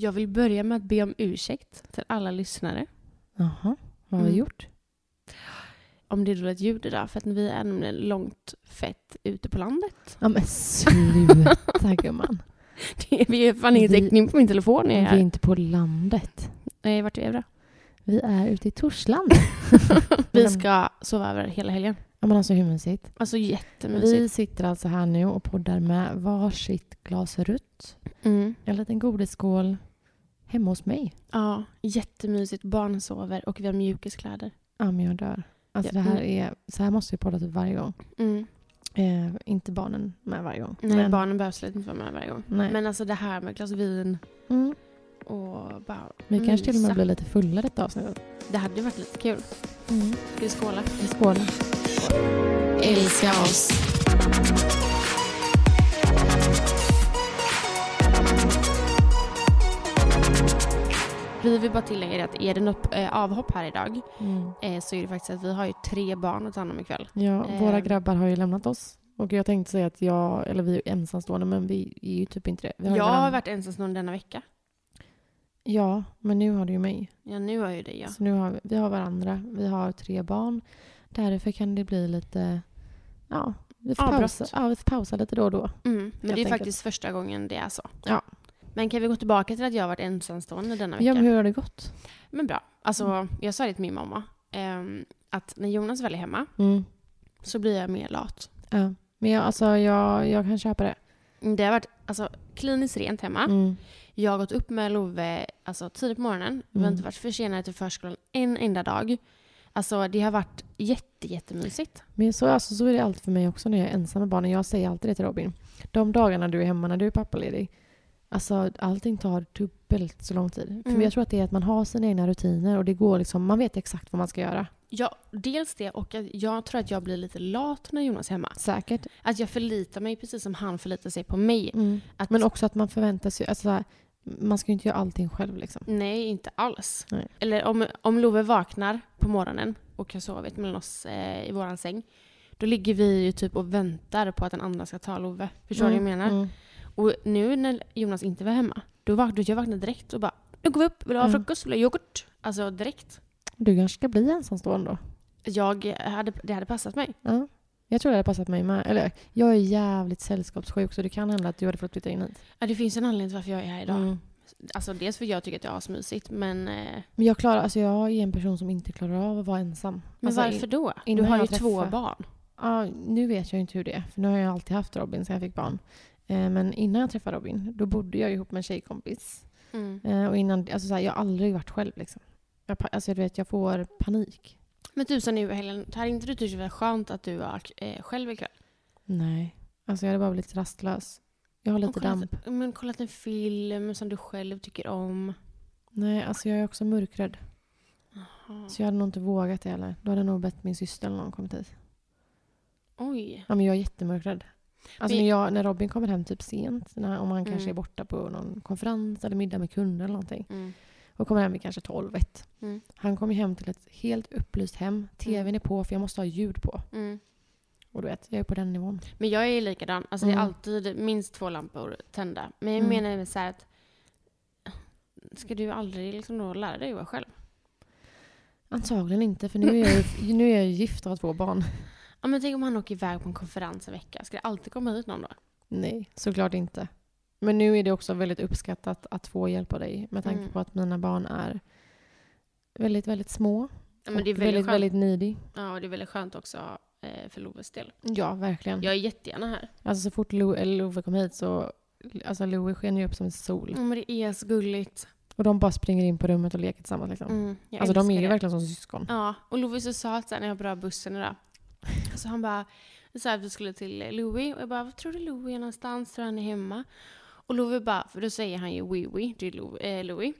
Jag vill börja med att be om ursäkt till alla lyssnare. Jaha, vad har vi Mm. gjort? Om det är dåligt ljud idag, för att vi är nämligen långt fett ute på landet. Ja men sluta gumman. Det är, vi har fan ingen Vi- täckning på min telefon när jag Vi är är här. inte på landet. Nej, vart är vi då? Vi är ute i Torslanda. Vi ska sova över hela helgen. Ja men alltså hur mysigt. Alltså jättemysigt. Vi sitter alltså här nu och poddar med varsitt glas rött, Mm. en liten godisskål hemma hos mig. Ja, jättemysigt. Barnen sover och vi har mjukiskläder. Ja men jag dör. Alltså Ja, det här mm. är, så här måste vi podda typ varje gång. Mm. Eh, inte barnen med varje gång. Nej, men, barnen behöver absolut inte vara med varje gång. Nej. Men alltså det här med ett glas vin Mm. och bara Vi kanske till och med blir lite fulla detta avsnittet. Det hade ju varit lite kul. Mm. Ska vi skåla? Skål. Älska oss. Vi vill bara tillägga att är det något eh, avhopp här idag Mm. eh, så är det faktiskt att vi har ju tre barn att ta hand om ikväll. Ja, Eh. våra grabbar har ju lämnat oss. Och jag tänkte säga att jag, eller vi är ensamstående, men vi är ju typ inte det. Har Jag har varandra. varit ensamstående denna vecka. Ja, men nu har du ju mig. Ja, nu har jag ju det ja. Så nu har vi, vi har varandra. Vi har tre barn. Därför kan det bli lite... Ja, vi får, Avbrott. pausa, ja, vi får pausa lite då och då. Mm, men det är enkelt. faktiskt första gången det är så. Ja. Men kan vi gå tillbaka till att jag har varit ensamstående denna vecka? Ja, men hur har det gått? Men bra. Alltså, jag sa det till min mamma. ehm, att när Jonas väl är hemma Mm. så blir jag mer lat. Ja. Men jag, alltså, jag, jag kan köpa det. Mm, Det har varit alltså, kliniskt rent hemma. Mm. Jag har gått upp med Love alltså, tidigt på morgonen. Vi har Mm. inte varit försenade till förskolan en enda dag. Alltså det har varit jätte, jättemysigt. Men så, alltså, så är det alltid för mig också när jag är ensam med barnen. Jag säger alltid det till Robin. De dagarna du är hemma när du är pappaledig, alltså allting tar dubbelt så lång tid. Mm. För jag tror att det är att man har sina egna rutiner och det går liksom, man vet exakt vad man ska göra. Ja, dels det och jag tror att jag blir lite lat när Jonas är hemma. Säkert. Att jag förlitar mig precis som han förlitar sig på mig. Mm. Att, Men också att man förväntar sig, alltså, man ska ju inte göra allting själv liksom. Nej, inte alls. Nej. Eller om, om Love vaknar på morgonen och har sovit mellan oss eh, i våran säng. Då ligger vi ju typ och väntar på att den andra ska ta Love. Förstår du vad jag menar? Och nu när Jonas inte var hemma, då vaknade jag vaknade direkt och bara nu går vi upp, vill du ha Mm. frukost, vill du ha yoghurt? Alltså direkt. Du kanske ska bli ensamstående då? Jag hade, det hade passat mig. Ja. Jag tror det hade passat mig med. Eller, jag är jävligt sällskapssjuk så det kan hända att du hade fått flytta in hit. Ja, det finns en anledning till varför jag är här idag. Mm. Alltså dels för att jag tycker att det är asmysigt, men, eh, Men jag, klarar, alltså jag är en person som inte klarar av att vara ensam. men alltså, varför då? Du har ju jag två träffar- barn. Ja, nu vet jag inte hur det är. För nu har jag alltid haft Robin sedan jag fick barn. Eh, men innan jag träffade Robin, då bodde jag ihop med en tjejkompis. Mm. Eh, och innan, alltså så här, jag har aldrig varit själv liksom. Jag, alltså, du vet, jag får panik. Men tusan nu Helen, har inte du tyckt det var skönt att du var eh, själv ikväll? Nej. Alltså jag hade bara blivit rastlös. Jag har lite damp. Men kollat en film som du själv tycker om. Nej, alltså jag är också mörkrädd. Jaha. Så jag hade nog inte vågat det heller. Då hade jag nog bett min syster eller någon kommit hit. Oj. Ja, men jag är jättemörkrädd. Alltså Men- när, jag, när Robin kommer hem typ sent, när, om han kanske Mm. är borta på någon konferens eller middag med kunder eller någonting. Mm. Och kommer hem vid kanske 12 ett. Mm. Han kommer hem till ett helt upplyst hem. TVn är på för jag måste ha ljud på. Mm. Och du vet, jag är på den nivån. Men jag är likadan. Alltså det är Mm. alltid minst två lampor tända. Men jag Mm. menar så här att ska du aldrig liksom då lära dig att vara själv? Antagligen inte, för nu är jag, ju- nu är jag gift och har två barn. Ja, men tänk om han åker iväg på en konferens en vecka. Ska det alltid komma hit någon då? Nej, såklart inte. Men nu är det också väldigt uppskattat att få hjälp av dig med tanke Mm. på att mina barn är väldigt, väldigt små. Ja, men det är väldigt, väldigt, skönt. väldigt needy. Ja, och det är väldigt skönt också eh, för Loves del. Ja, verkligen. Jag är jättegärna här. Alltså så fort Lo, Love kom hit så Alltså Louie skenar ju upp som en sol. Ja, men det är så gulligt. Och de bara springer in på rummet och leker tillsammans. Liksom. Mm, alltså de är ju det. verkligen som syskon. Ja, och sa att så här, när jag började bussen idag. Så han bara, så här, vi skulle till Louis och jag bara, vad tror du Louis är någonstans? Tror han är hemma? Och Louis bara, för då säger han ju oui oui till Lou- eh, Louis.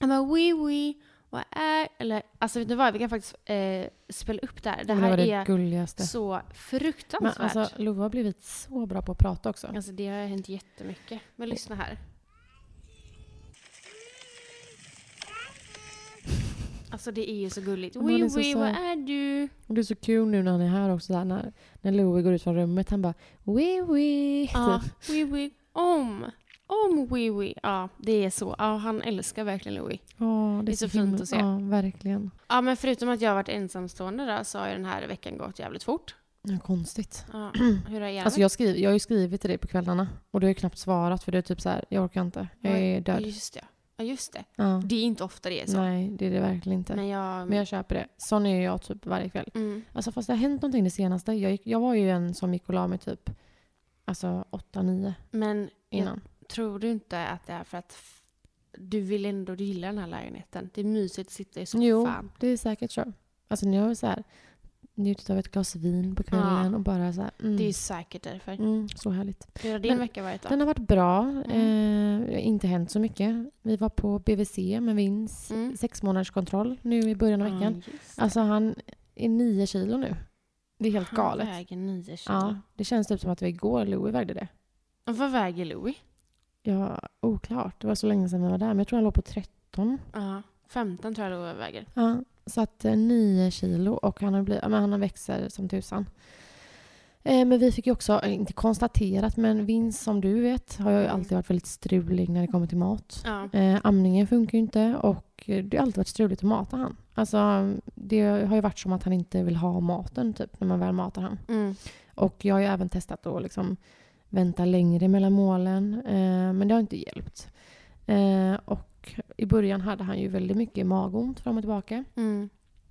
Han bara oui oui, vad är, eller alltså vet du vad, vi kan faktiskt eh, spela upp det här. Det Det här var det är gulligaste. så Men fruktansvärt. alltså Love har blivit så bra på att prata också. Alltså det har hänt jättemycket. Men lyssna här. Alltså det är ju så gulligt. Men han Oui är så du? Och det är så kul nu när han är här också. Där, när, när Louie går ut från rummet. Han bara oui oui. Ja, Typ. oui oui. Om. Om oui oui. Ja, det är så. Ja, han älskar verkligen Louis. Ja, Det är så himla- fint att se. Ja, verkligen. Ja, men förutom att jag har varit ensamstående då, så har ju den här veckan gått jävligt fort. Ja, konstigt. Ja, hur har er Alltså jag, skriver, jag har ju skrivit till dig på kvällarna och du har ju knappt svarat för du är typ så här, jag orkar inte. Jag är död. just det. Ja, just det. Ja. Det är inte ofta det är så. Nej, det är det verkligen inte. Men jag... Men jag köper det. Sån är jag typ varje kväll. Mm. Alltså fast det har hänt någonting det senaste. Jag, gick, jag var ju en som gick och la mig typ alltså 8-9 Men innan. jag tror du inte att det är för att du vill ändå du gillar den här lägenheten? Det är mysigt att sitta i soffan. Jo, det är säkert så. Alltså ni har så här njutit av ett glas vin på kvällen Ja. och bara så här, mm, Det är säkert därför. mm, så härligt. Hur har din Men vecka varit då? Den har varit bra. Mm. Eh, inte hänt så mycket. Vi var på BVC med Vins Mm. sex månaders kontroll nu i början av veckan. Just det. Alltså han är nio kilo nu. Det är helt Han galet. väger nio kilo. Ja, det känns typ som att det var igår Louie vägde det. Och vad väger Louis? Ja, oklart. Det var så länge sedan vi var där. Men jag tror han låg på 13. Ja, 15 tror jag Louis väger. Ja, så att eh, 9 kilo och han har, blivit, men han har växer som tusan. Eh, men vi fick ju också, eh, inte konstaterat, men Vince som du vet har ju alltid varit väldigt strulig när det kommer till mat. Ja. Amningen funkar ju inte och det har alltid varit struligt att mata han. Alltså, det har ju varit som att han inte vill ha maten typ när man väl matar han. Mm. Och jag har ju även testat att liksom vänta längre mellan målen, men det har inte hjälpt. Eh, och i början hade han ju väldigt mycket magont fram och tillbaka. Mm.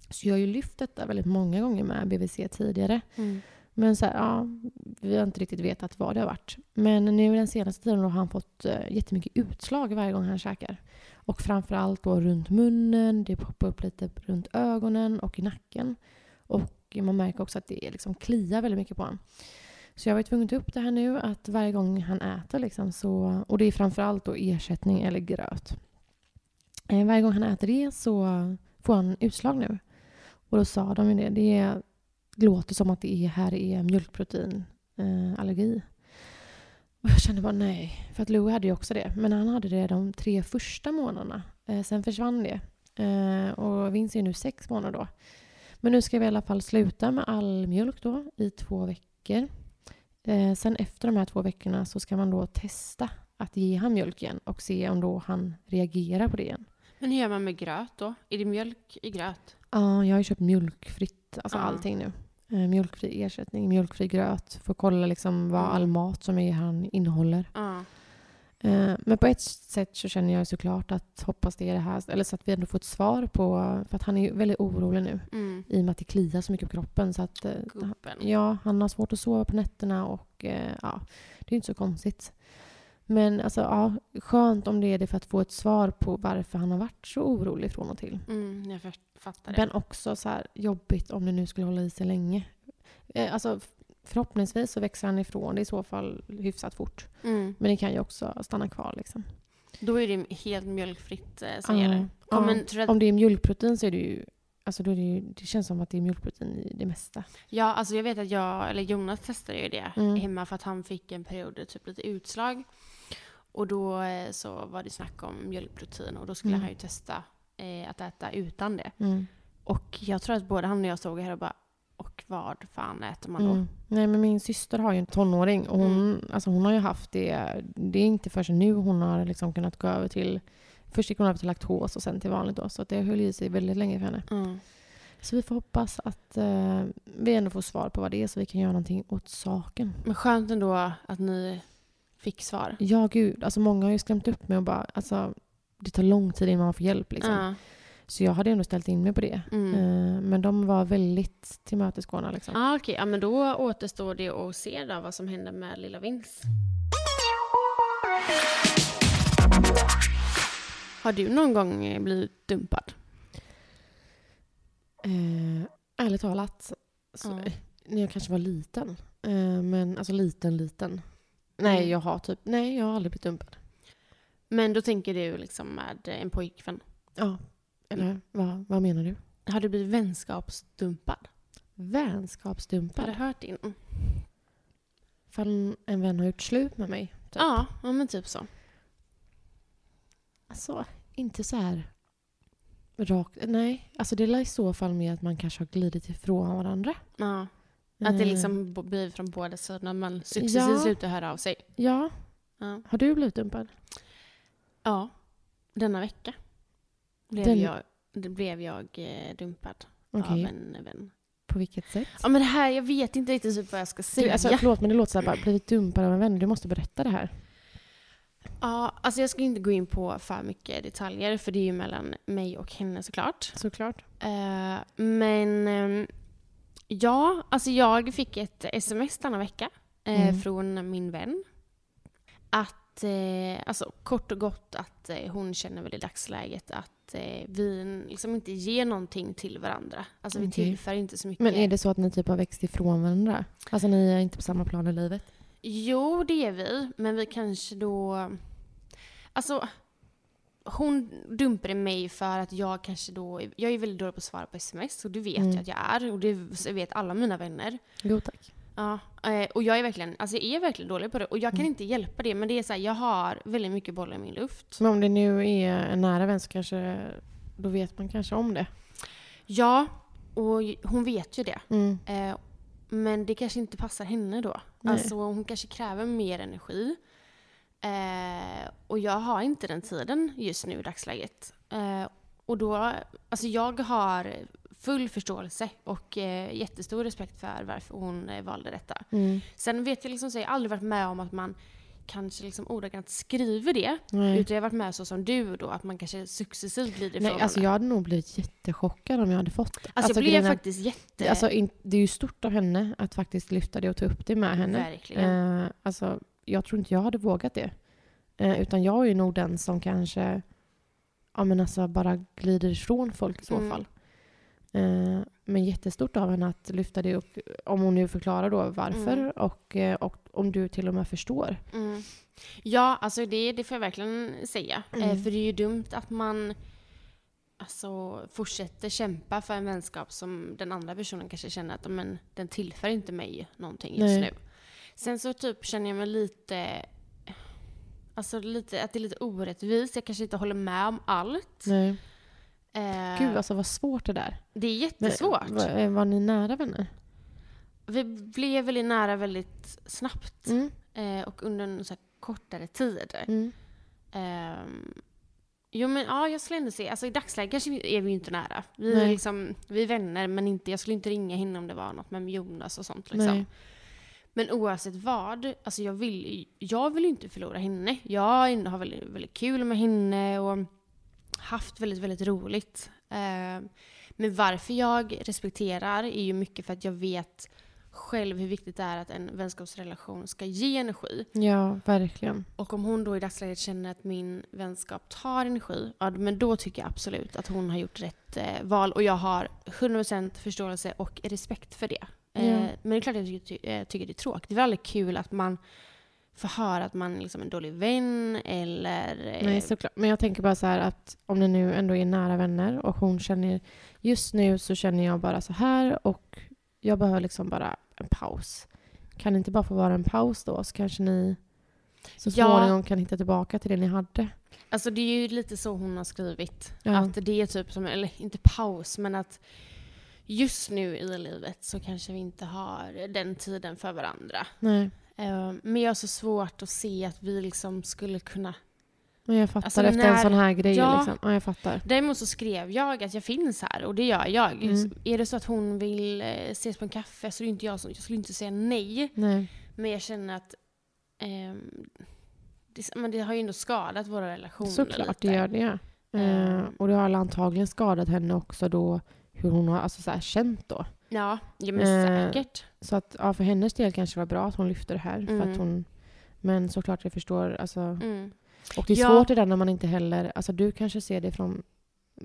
Så jag har ju lyft detta väldigt många gånger med BVC tidigare. Mm. Men så här, ja, vi har inte riktigt vetat vad det har varit. Men nu den senaste tiden har han fått uh, jättemycket utslag varje gång han käkar. Och framförallt då runt munnen, det poppar upp lite runt ögonen och i nacken. Och man märker också att det liksom kliar väldigt mycket på honom. Så jag var tvungen att ta upp det här nu, att varje gång han äter liksom så... Och det är framförallt då ersättning eller gröt. Eh, varje gång han äter det så får han utslag nu. Och då sa de ju det, det låter som att det är, här är mjölkproteinallergi. Eh, och jag kände bara nej, för att Louie hade ju också det. Men han hade det de tre första månaderna. Eh, sen försvann det. Och Vince är nu sex månader då. Men nu ska vi i alla fall sluta med all mjölk då i två veckor. Eh, sen efter de här två veckorna så ska man då testa att ge han mjölk igen och se om då han reagerar på det igen. Men hur gör man med gröt då? Är det mjölk i gröt? Ja, jag har ju köpt mjölkfritt, alltså Ja. allting nu. Eh, mjölkfri ersättning, mjölkfri gröt. Att kolla liksom vad Mm. all mat som är han innehåller. Ja. Eh, men på ett sätt så känner jag såklart att hoppas det är det här, eller så att vi ändå får ett svar på, för att han är ju väldigt orolig nu Mm. i och med att det kliar så mycket på kroppen. Så att, eh. Ja, han har svårt att sova på nätterna och ja, det är inte så konstigt. Men alltså, ja, skönt om det är det för att få ett svar på varför han har varit så orolig från och till. Mm, jag fattar det. Men också så här jobbigt om det nu skulle hålla i sig länge. Eh, alltså, förhoppningsvis så växer han ifrån det i så fall hyfsat fort. Mm. Men det kan ju också stanna kvar liksom. Då är det helt mjölkfritt eh, som gäller. ja. Om det är mjölkprotein så är det ju Alltså då det, ju, det känns som att det är mjölkprotein i det mesta. ja, alltså jag vet att jag, eller Jonas testade ju det Mm. hemma för att han fick en period typ lite utslag. Och då eh, så var det snack om mjölkprotein och då skulle Mm. han ju testa eh, att äta utan det. Mm. Och jag tror att både han och jag stod här och bara, och vad fan äter man då? Mm. Nej men min syster har ju en tonåring och hon, alltså hon har ju haft det, det är inte förrän nu hon har liksom kunnat gå över till, först gick hon över till laktos och sen till vanligt då, så det höll i sig väldigt länge för henne. Mm. Så vi får hoppas att eh, vi ändå får svar på vad det är så vi kan göra någonting åt saken. Men skönt ändå att ni fick svar. Ja, gud. Alltså många har ju skrämt upp mig och bara, alltså det tar lång tid innan man får hjälp liksom. Ja. Så jag hade ändå ställt in mig på det. Mm. Eh, men de var väldigt tillmötesgående liksom. Ah, Okej, ja, men då återstår det att se då vad som händer med lilla Vince. Har du någon gång eh, blivit dumpad? Eh, ärligt talat, så, eh, när jag kanske var liten. Eh, men alltså liten, liten. Nej, Mm. jag har typ, nej jag har aldrig blivit dumpad. Men då tänker du liksom med en pojkvän. Ja. Eller vad, vad menar du? Har du blivit vänskapsdumpad? Har du Vänskapsdumpad? hört in? Ifall en vän har gjort slut med mig. Typ. Ja, ja, men typ så. Alltså, inte så här rakt. Nej, alltså det är i så fall med att man kanske har glidit ifrån varandra. Ja. Att det liksom b- blir från båda sidorna. Man successivt Ja. slutar höra av sig. Ja. Ja. Har du blivit dumpad? ja. Denna vecka blev Den- jag, blev jag eh, dumpad Okej. av en vän. På vilket sätt? Ja men det här, jag vet inte riktigt typ vad jag ska säga. Du, alltså, förlåt men det låter så här, bara blivit dumpad av en vän. Du måste berätta det här. Ja, alltså jag ska inte gå in på för mycket detaljer för det är ju mellan mig och henne såklart. Såklart. Eh, men ehm, ja, alltså jag fick ett sms denna vecka eh, Mm. från min vän. Att, eh, alltså kort och gott att eh, hon känner väl i dagsläget att eh, vi liksom inte ger någonting till varandra. Alltså vi Okej. tillför inte så mycket. Men är det så att ni typ har växt ifrån varandra? Alltså ni är inte på samma plan i livet? Jo, det är vi. Men vi kanske då... Alltså, hon dumpade mig för att jag kanske då... Jag är väldigt dålig på att svara på sms och det vet Mm. jag att jag är. Och det vet alla mina vänner. Jo tack. Ja, eh, och jag är verkligen, alltså jag är verkligen dålig på det. Och jag kan Mm. inte hjälpa det, men det är så här, jag har väldigt mycket bollar i min luft. Men om det nu är en nära vän så kanske, då vet man kanske om det. Ja, och hon vet ju det. Mm. Eh, men det kanske inte passar henne då. Nej. Alltså hon kanske kräver mer energi. Eh, och jag har inte den tiden just nu i dagsläget. Eh, och då, alltså jag har full förståelse och eh, jättestor respekt för varför hon eh, valde detta. Mm. Sen vet jag liksom så, jag har aldrig varit med om att man kanske liksom ordagrant skriver det. Nej. Utan jag har varit med så som du då, att man kanske successivt glider ifrån Nej, alltså jag hade nog blivit jättechockad om jag hade fått det. Alltså, jag blev grejen är- faktiskt jätte... Alltså, det är ju stort av henne att faktiskt lyfta det och ta upp det med henne. Verkligen. Eh, alltså, jag tror inte jag hade vågat det. Eh, utan jag är nog den som kanske ja, men alltså bara glider ifrån folk i så Mm. fall. Eh, men jättestort av henne att lyfta det upp, om hon nu förklarar då varför Mm. och, eh, och om du till och med förstår. Mm. Ja, alltså det, det får jag verkligen säga. Mm. Eh, för det är ju dumt att man alltså, fortsätter kämpa för en vänskap som den andra personen kanske känner att men, den tillför inte mig någonting just Nej. nu. Sen så typ känner jag mig lite, alltså lite, att det är lite orättvist. Jag kanske inte håller med om allt. Nej. Eh, Gud alltså vad svårt det där. det är Men, jättesvårt. var, eh, var ni nära vänner? Vi blev väldigt nära väldigt snabbt Mm. eh, och under en så kortare tid. Mm. Ehm, jo men ja, jag skulle ändå säga, alltså i dagsläget kanske vi- är vi inte nära. Vi är, liksom, vi är vänner men inte, jag skulle inte ringa henne om det var något med Jonas och sånt liksom. Nej. Men oavsett vad, alltså jag vill, jag vill ju inte förlora henne. Jag har väldigt, väldigt kul med henne och haft väldigt, väldigt roligt. Ehm, men varför jag respekterar är ju mycket för att jag vet själv hur viktigt det är att en vänskapsrelation ska ge energi. Ja, verkligen. Och om hon då i dagsläget känner att min vänskap tar energi, ja, men då tycker jag absolut att hon har gjort rätt eh, val. Och jag har 100% förståelse och respekt för det. Eh, Ja. Men det är klart att jag ty- eh, tycker det är tråkigt. Det är aldrig kul att man får höra att man är liksom en dålig vän eller... eh, Nej, såklart. Men jag tänker bara så här att om ni nu ändå är nära vänner och hon känner... Just nu så känner jag bara så här och jag behöver liksom bara en paus. Kan det inte bara få vara en paus då så kanske ni så Ja. småningom kan hitta tillbaka till det ni hade. Alltså det är ju lite så hon har skrivit. Ja. Att det är typ som, eller inte paus, men att just nu i livet så kanske vi inte har den tiden för varandra. Nej. Eh, Men jag har så svårt att se att vi liksom skulle kunna Men jag fattar Alltså, efter en när- sån här grej. Ja. Liksom. Ja, jag fattar. Däremot så skrev jag att jag finns här och det gör jag. Mm. Är det så att hon vill eh, ses på en kaffe så är det inte jag som, jag skulle inte säga nej. Nej. Men jag känner att ehm, det, men det har ju ändå skadat våra relationer Såklart, lite. det gör det. Ja. Eh, Ehm. och det har antagligen skadat henne också då, hur hon har alltså, så här, känt då. Ja, ja men Eh, säkert. Så att, ja, för hennes del kanske det var bra att hon lyfte det här. För Mm. att hon, men såklart jag förstår. Alltså, Mm. och det är Ja. svårt det där när man inte heller... Alltså du kanske ser det från,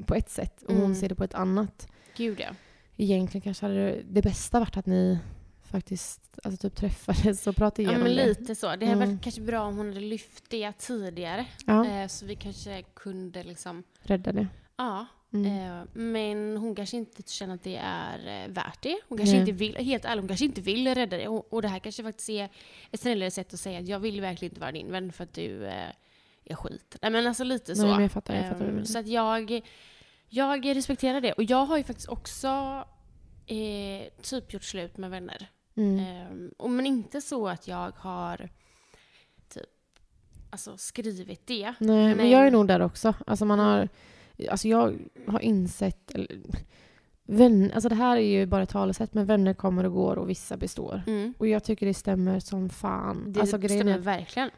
på ett sätt och hon Mm. ser det på ett annat. Gud ja. Egentligen kanske hade det, det bästa varit att ni faktiskt alltså, typ träffades och pratade Ja igenom men det. lite så. Det hade Mm. varit kanske bra om hon hade lyft det tidigare. Ja, Eh, så vi kanske kunde liksom, rädda det. ja. Mm. Eh, men hon kanske inte känner att det är eh, värt det. Hon kanske inte vill, helt ärligt, hon kanske inte vill rädda det. Och, och det här kanske faktiskt är ett snällare sätt att säga att jag vill verkligen inte vara din vän för att du eh, är skit. Nej men alltså lite så. Nej, jag fattar, jag fattar Ehm, så att jag, jag respekterar det. Och jag har ju faktiskt också eh, typ gjort slut med vänner. Mm. Och men inte så att jag har typ alltså, skrivit det. Nej, men men- jag är nog där också. Alltså man har... Alltså jag har insett... Eller, vän, alltså det här är ju bara talesätt, men vänner kommer och går och vissa består. Mm. Och jag tycker det stämmer som fan. Det alltså stämmer verkligen.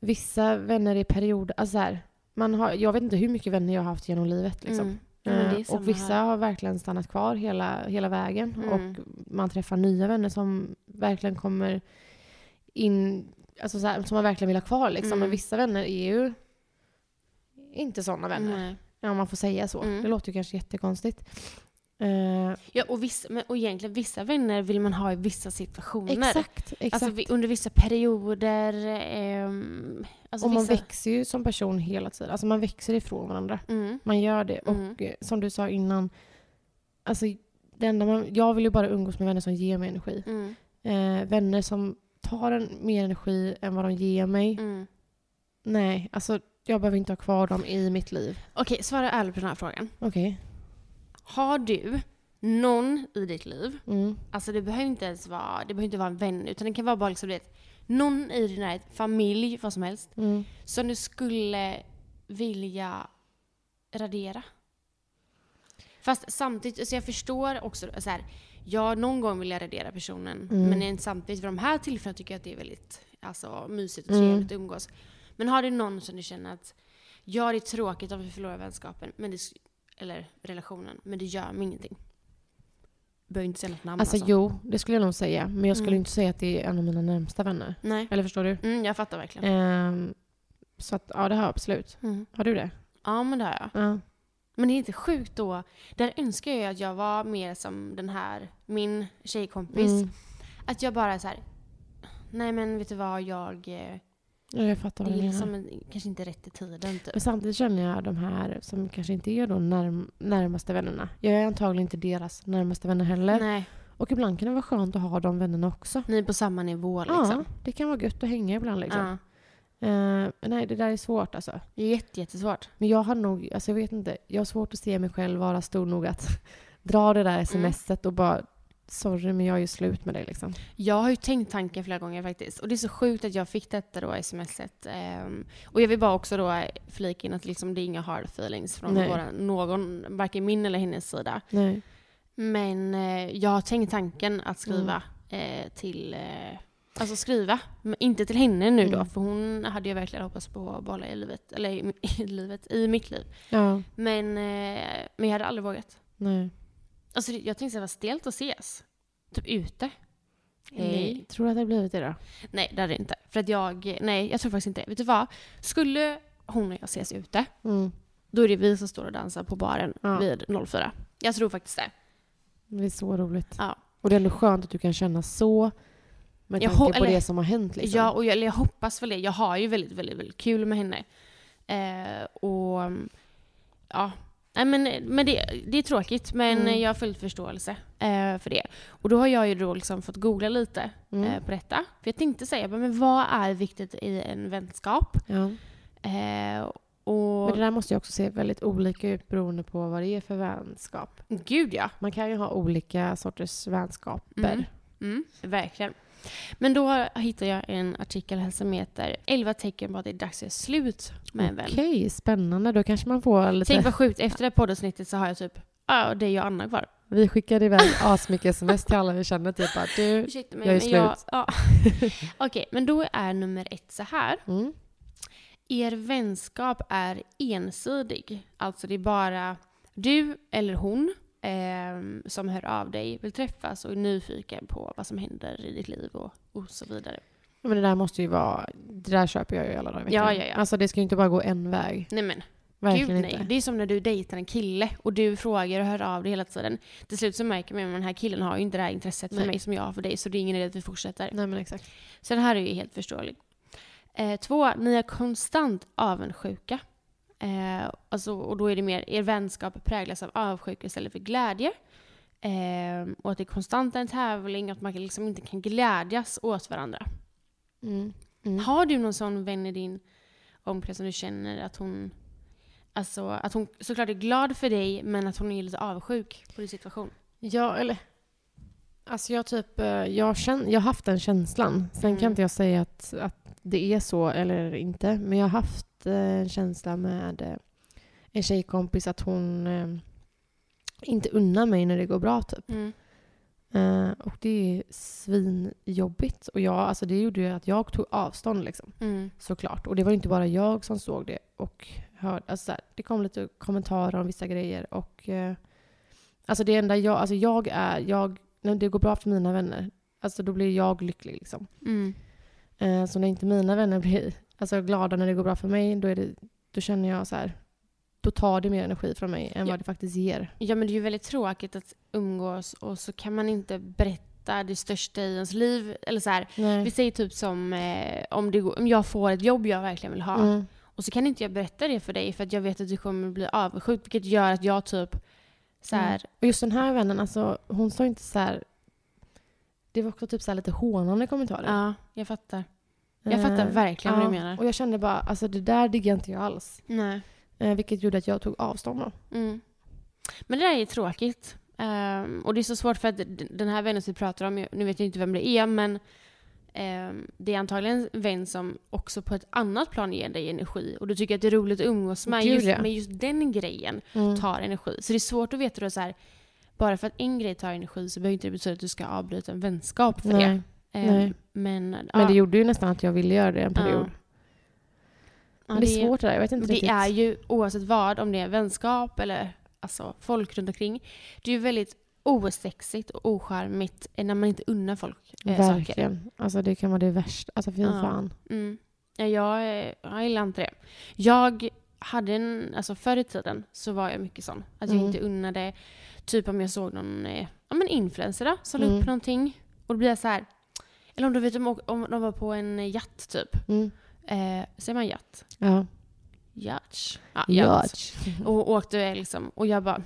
vissa vänner i perioder... Alltså så här, man har, jag vet inte hur mycket vänner jag har haft genom livet. Liksom. Mm. Samma och vissa här. har verkligen stannat kvar hela, hela vägen. Mm. Och man träffar nya vänner som verkligen kommer in... Alltså så här, som man verkligen vill ha kvar. Liksom. Mm. Men vissa vänner är ju inte sådana vänner. Ja, om man får säga så. Mm. Det låter ju kanske jättekonstigt. Eh, Ja, och, vissa, men, och egentligen vissa vänner vill man ha i vissa situationer. exakt, exakt. Alltså under vissa perioder. ehm, alltså och man vissa, växer ju som person hela tiden. Alltså man växer ifrån varandra. Mm, Man gör det. Mm. Och eh, som du sa innan, alltså, det enda man, jag vill ju bara umgås med vänner som ger mig energi. mm, Eh, vänner som tar en mer energi än vad de ger mig. mm. Nej, alltså jag behöver inte ha kvar dem i mitt liv. Okej, svara ärligt på den här frågan. Okej. Har du någon i ditt liv, Mm. alltså det behöver inte ens vara, det behöver inte vara en vän, utan det kan vara bara liksom, du vet, någon i din närhet, familj, vad som helst, Mm. som du skulle vilja radera? Fast samtidigt, alltså jag förstår också så här, ja någon gång vill jag radera personen, Mm. men en- samtidigt för de här tillfällena tycker jag att det är väldigt alltså, mysigt och Mm. trevligt att umgås. Men har du någon som du känner att, ja det är tråkigt om vi förlorar vänskapen, men det, eller relationen, men det gör mig ingenting. Behöver inte säga något namn Alltså jo, det skulle jag nog säga. Men jag skulle Mm. inte säga att det är en av mina närmsta vänner. Nej. Eller förstår du? Mm, jag fattar verkligen. Ehm, så att, ja det har jag absolut. Mm. Har du det? Ja men det har jag. Ja. Men det är inte sjukt då. Där önskar jag att jag var mer som den här, min tjejkompis. Mm. Att jag bara så här. nej men vet du vad, jag... Ja, jag fattar Det vad är du liksom menar. en, kanske inte rätt i tiden typ. Men samtidigt känner jag de här som kanske inte är då närm- närmaste vännerna. Jag är antagligen inte deras närmaste vänner heller. Nej, Och ibland kan det vara skönt att ha de vännerna också. ni är på samma nivå liksom. Ja, det kan vara gött att hänga ibland liksom. Ja. Eh, nej, det där är svårt alltså. Jätte, jättesvårt. Men jag har nog, alltså jag vet inte, jag har svårt att se mig själv vara stor nog att dra det där Mm. smset och bara Sorry men jag är ju slut med dig liksom. Jag har ju tänkt tanken flera gånger faktiskt. Och det är så sjukt att jag fick detta då smset. Ehm, och jag vill bara också då flika in att liksom det är inga hard feelings från våra, någon, varken min eller hennes sida. Nej. Men eh, jag har tänkt tanken att skriva Mm. eh, till... Eh, alltså skriva. Men inte till henne nu då, Mm. för hon hade jag verkligen hoppats på att behålla i livet. Eller i, i livet, i mitt liv. Ja, Men, eh, men jag hade aldrig vågat. nej. Alltså jag tänkte att det var stelt att ses. Typ ute. Nej. Nej. Tror du att det har blivit det då? Nej, det hade det inte. För att jag... Nej, jag tror faktiskt inte det. Vet du vad? Skulle hon och jag ses ute, Mm. då är det vi som står och dansar på baren Ja. vid 04. Jag tror faktiskt det. Det är så roligt. Ja. Och det är ändå skönt att du kan känna så med Jag tanke på eller- det som har hänt liksom. Ja, och jag, jag hoppas väl det. Jag har ju väldigt, väldigt, väldigt kul med henne. Eh, och ja, Nej, men, men det, det är tråkigt, men Mm. jag har full förståelse eh, för det. Och då har jag ju då liksom fått googla lite Mm. eh, på detta. För jag tänkte säga, men vad är viktigt i en vänskap? ja. Eh, och... Men det där måste ju också se väldigt olika ut beroende på vad det är för vänskap. Gud ja. Man kan ju ha olika sorters vänskaper. Mm. Mm, verkligen. Men då hittade jag en artikel här som heter 11 tecken på att det är dags att göra slut med en vän. Okej, spännande. Då kanske man får lite... Tänk vad sjukt, efter det här poddavsnittet så har jag typ, ja det är jag och Anna kvar. Vi skickade iväg asmycket sms till alla vi känner. Typ att du... Ursäkta mig, Jag är men jag... slut. Ja. Okej, men då är nummer ett så här. Mm. Er vänskap är ensidig. Alltså det är bara du eller hon ehm, som hör av dig, vill träffas och är nyfiken på vad som händer i ditt liv och, och så vidare. Men det där måste ju vara... Det där köper jag ju alla dagar i veckan. Ja, ja, ja. Alltså det ska ju inte bara gå en väg. Nej men, Verkligen gud inte. nej. Det är som när du dejtar en kille och du frågar och hör av dig hela tiden. Till slut så märker man att den här killen har ju inte det här intresset för Nej. mig som jag har för dig så det är ingen idé att vi fortsätter. Nej men exakt. Så det här är ju helt förståeligt. Eh, två, ni är konstant avundsjuka. Eh, alltså, och då är det mer, er vänskap präglas av avundsjuka istället för glädje. Eh, och att det är konstant en tävling, att man liksom inte kan glädjas åt varandra. Mm. Mm. Har du någon sån vän i din omkrets som du känner att hon Alltså att hon såklart är glad för dig men att hon är lite avundsjuk på din situation. Ja, eller... Alltså jag typ... eh, Jag, känn, jag har haft den känslan. Sen Mm. kan inte jag säga att, att det är så eller inte. Men jag har haft eh, en känsla med eh, en tjejkompis att hon eh, inte unnar mig när det går bra typ. Mm. Och det är svinjobbigt. Och jag, alltså det gjorde ju att jag tog avstånd liksom. Mm. Såklart. Och det var inte bara jag som såg det och hörde. Alltså så här, det kom lite kommentarer om vissa grejer. Och, alltså det enda jag, alltså jag är, jag, när det går bra för mina vänner, alltså då blir jag lycklig liksom. Mm. Så när inte mina vänner blir alltså, glada när det går bra för mig, då, är det, då känner jag så här, då tar det mer energi från mig än Ja. vad det faktiskt ger. Ja men det är ju väldigt tråkigt att umgås och så kan man inte berätta det största i ens liv. Eller så här, vi säger typ som eh, om, det går, om jag får ett jobb jag verkligen vill ha. Mm. Och så kan inte jag berätta det för dig för att jag vet att du kommer bli avundsjuk. Vilket gör att jag typ så här, Mm. Och just den här vännen, alltså, hon sa inte så här... Det var också typ så här lite hånande kommentarer. ja jag fattar. Jag fattar Eh, verkligen vad du menar. Och jag kände bara, alltså det där diggar inte jag alls. Nej. Eh, vilket gjorde att jag tog avstånd då. Mm. Men det där är tråkigt. Ehm, och det är så svårt för att den här vännen som vi pratar om, nu vet jag inte vem det är, men ehm, det är antagligen en vän som också på ett annat plan ger dig energi. Och du tycker att det är roligt att umgås med. Just, men just den grejen Mm. tar energi. Så det är svårt att veta då så här, bara för att en grej tar energi så behöver inte det betyda att du ska avbryta en vänskap för Nej. det. Ehm, Nej. Men, Men ja, det gjorde ju nästan att jag ville göra det en period. ja, Men det är svårt det där, jag vet inte det riktigt. är ju oavsett vad, om det är vänskap eller alltså, folk runt omkring. Det är ju väldigt osexigt och ocharmigt när man inte unnar folk eh, saker. Verkligen. Alltså det kan vara det värsta. Alltså fy Ja. fan. Mm. Ja, jag, jag gillar inte det. Jag hade en, alltså förr i tiden så var jag mycket sån. Att jag Mm. inte unnade, typ om jag såg någon eh, ja, men influencer då, som Mm. upp någonting. Och då blir jag så här. Eller om du vet om, om de var på en jatt typ. Mm. Eh, säger man jatt? Ja. Yacht. Ja, yacht. Och åkte liksom, och jag bara,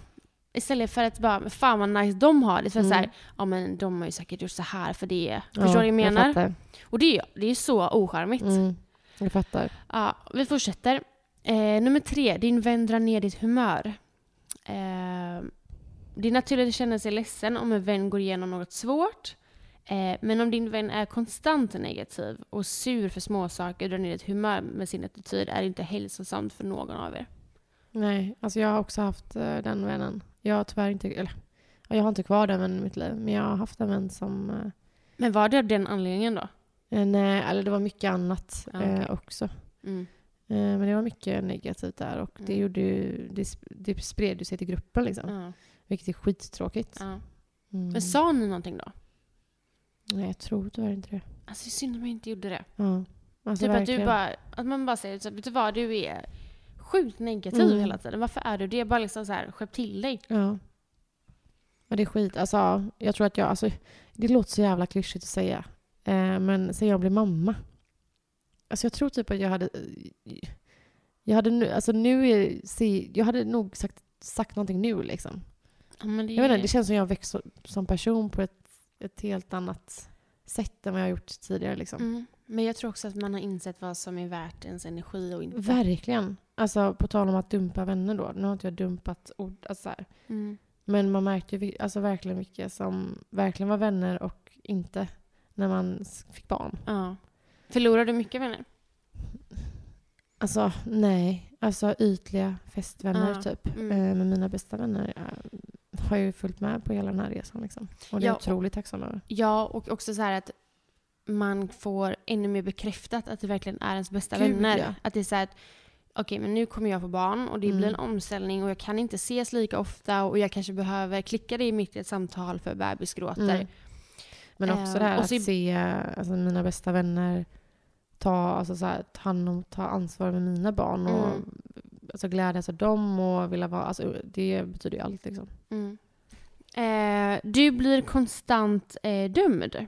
istället för att bara, fan vad nice de har det, så, Mm. så här, ja men de har ju säkert gjort så här för det. Ja, Förstår du vad jag menar? fattar. och det det är så ocharmigt. Mm. Jag fattar. Ja, vi fortsätter. Eh, nummer tre, din vän drar ner ditt humör. Eh, det är naturligt att känna sig ledsen om en vän går igenom något svårt. Eh, men om din vän är konstant negativ och sur för småsaker och drar ner ditt humör med sin attityd är det inte hälsosamt för någon av er. Nej, alltså jag har också haft eh, den vännen. Jag har tyvärr inte, eller ja, jag har inte kvar den vännen i mitt liv. Men jag har haft en vän som, eh, Men var det av den anledningen då? nej, eller det var mycket annat okej. eh, också. Mm. Men det var mycket negativt där och det, Mm. gjorde ju, det, det spred ju sig till gruppen liksom. Ja, Vilket är skittråkigt. ja. Mm. Men sa ni någonting då? Nej, jag tror tyvärr inte det. Alltså det är synd om jag inte gjorde det. Ja. Alltså, typ att, du verkligen. bara, att man bara säger så, vet du vad, du är sjukt negativ Mm. hela tiden. Varför är du det? Bara liksom så här, skärp till dig. Ja. Men det är skit. Alltså, ja, jag tror att jag... Alltså, det låter så jävla klyschigt att säga. Eh, men sen jag blev mamma. Alltså jag tror typ att jag hade... Jag hade nu... Alltså nu är... Se, jag hade nog sagt, sagt någonting nu liksom. Ja, men det, Jag vet inte, det känns som jag växt som person på ett, ett helt annat sätt än vad jag har gjort tidigare liksom. mm. Men jag tror också att man har insett vad som är värt ens energi och inte. Verkligen. Alltså på tal om att dumpa vänner då. Nu har inte jag dumpat ord. Alltså. Mm. Men man märkte ju alltså, verkligen vilka som verkligen var vänner och inte när man fick barn. Ja. Förlorade du mycket vänner? Alltså nej, alltså ytliga festvänner Ja, typ. mm. Eh, men mina bästa vänner har ju följt med på hela den här resan liksom. Och det är Ja, otroligt tacksam över. Ja, och också så här att man får ännu mer bekräftat att det verkligen är ens bästa Gud, vänner. ja. Att det är så här att okej, men nu kommer jag få barn och det blir en Mm. omställning och jag kan inte ses lika ofta och jag kanske behöver klicka det mitt i ett samtal för bebis gråter. Mm. Men också Ehm, det här att i- se alltså, mina bästa vänner ta, alltså, så här, ta hand om, ta ansvar med mina barn och Mm. Alltså, glädjas åt dem och vilja vara, alltså, det betyder ju allt liksom. Mm. Eh, du blir konstant eh, dömd.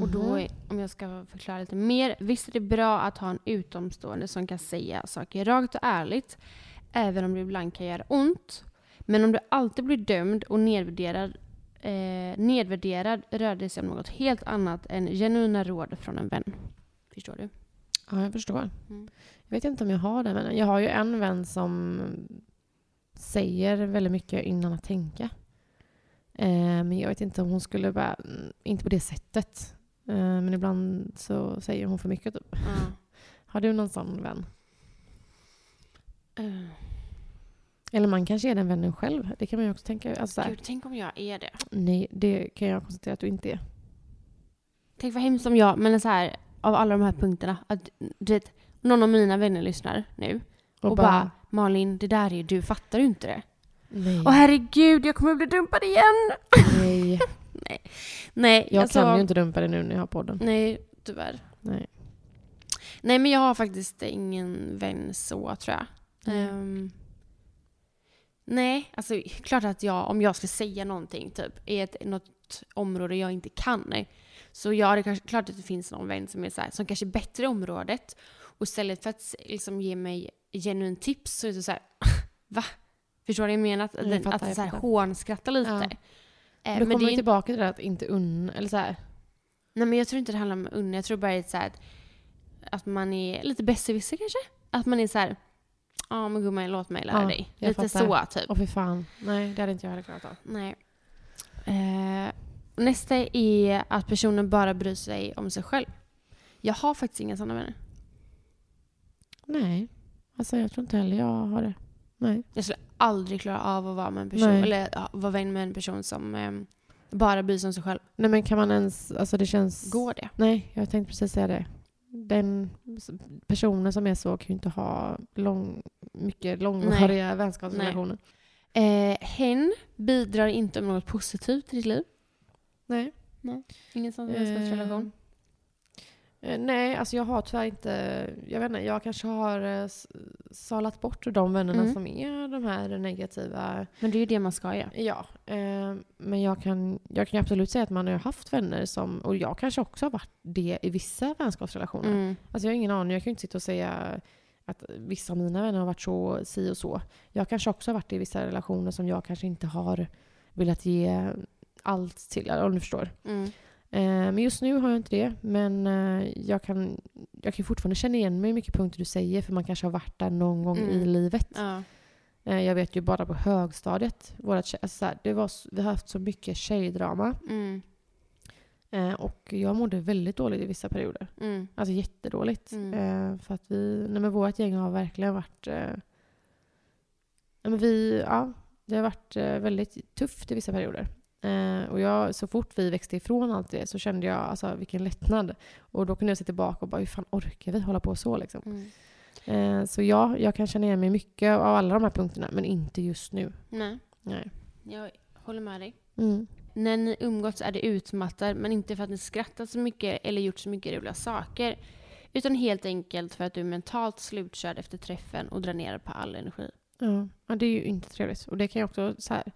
Och då, Mhm. om jag ska förklara lite mer. Visst är det bra att ha en utomstående som kan säga saker rakt och ärligt, även om det ibland kan göra ont. Men om du alltid blir dömd och nedvärderad, eh, nedvärderad rör det sig om något helt annat än genuina råd från en vän. Förstår du? Ja, jag förstår. Mm. Jag vet inte om jag har den vännen. Jag har ju en vän som säger väldigt mycket innan att tänka. Eh, men jag vet inte om hon skulle bara, mm, inte på det sättet. Eh, men ibland så säger hon för mycket typ. Ja. Har du någon sån vän? Eh, Eller man kanske är den vännen själv. Det kan man ju också tänka. Alltså, Gud, tänk om jag är det. nej, det kan jag konstatera att du inte är. Tänk vad hemskt om jag, men så här, av alla de här punkterna, att du vet, någon av mina vänner lyssnar nu och, bara, Malin, det där är du, fattar du inte det? nej, Åh herregud, jag kommer bli dumpad igen! nej. Nej, Jag alltså, kan ju inte dumpa det nu när jag har podden. Nej, tyvärr. Nej. Nej, men jag har faktiskt ingen vän så, tror jag. Mm. Ehm, nej, alltså klart att jag, om jag ska säga någonting typ i ett, något område jag inte kan, så ja, det är kanske, klart att det finns någon vän som är så här, som kanske är bättre i området. Och istället för att liksom ge mig genuin tips så är det så här, va? Förstår du vad jag menar? Att, Jag den, fattar, att så här, hånskratta lite. Ja. Eh, Då men kommer vi är tillbaka till det att inte unna, eller så här. Nej men jag tror inte det handlar om unna. Jag tror bara att, så här, att, man är lite besserwisser kanske. Att man är så här, ja men gumman låt mig lära Ja, dig. Lite fattar. så typ. Åh fy fan. Nej, det hade inte jag heller klarat av. Nej. Eh, nästa är att personen bara bryr sig om sig själv. Jag har faktiskt inga sådana vänner. Nej. Alltså jag tror inte heller jag har det. Nej. Jag skulle aldrig klara av att vara med en person, Nej. eller ja, vara vän med en person som eh, bara bryr sig om sig själv. Nej men kan man ens, alltså det känns... Går det? Nej, jag tänkte precis säga det. Den personen som är så kan ju inte ha lång, mycket långvariga vänskapsrelationer. Eh, hen bidrar inte med något positivt i ditt liv. Nej. Ingen sån vänskapsrelation. Eh, eh, nej, alltså jag har tyvärr inte... Jag vet inte, jag kanske har eh, salat bort de vännerna Mm. som är de här negativa. Men det är ju det man ska göra. Ja, eh, men jag kan, jag kan absolut säga att man har haft vänner som... Och jag kanske också har varit det i vissa vänskapsrelationer. Mm. Alltså jag har ingen aning. Jag kan ju inte sitta och säga att vissa av mina vänner har varit så, si och så. Jag kanske också har varit i vissa relationer som jag kanske inte har velat ge allt till, om du förstår. Mm. Eh, men just nu har jag inte det. Men eh, jag kan jag kan fortfarande känna igen mig i mycket punkter du säger för man kanske har varit där någon gång Mm. i livet. Ja. Eh, jag vet ju bara på högstadiet, vårat, alltså så här, det var, vi har haft så mycket tjejdrama. Mm. Och jag mådde väldigt dåligt i vissa perioder. Mm. Alltså jättedåligt. Mm. För att vi, nej men vårt gäng har verkligen varit... Nej men vi, ja, det har varit väldigt tufft i vissa perioder. Eh, och jag, så fort vi växte ifrån allt det så kände jag alltså, vilken lättnad. Och då kunde jag se tillbaka och bara, hur fan orkar vi hålla på så liksom? Mm. Eh, så ja, jag kan känna igen mig mycket av alla de här punkterna, men inte just nu. Nej, Nej. jag håller med dig. Mm. När ni umgåtts är det utmattad, men inte för att ni skrattat så mycket eller gjort så mycket roliga saker. Utan helt enkelt för att du är mentalt slutkörd efter träffen och drar ner på all energi. Ja. ja, det är ju inte trevligt. Och det kan ju också, så här,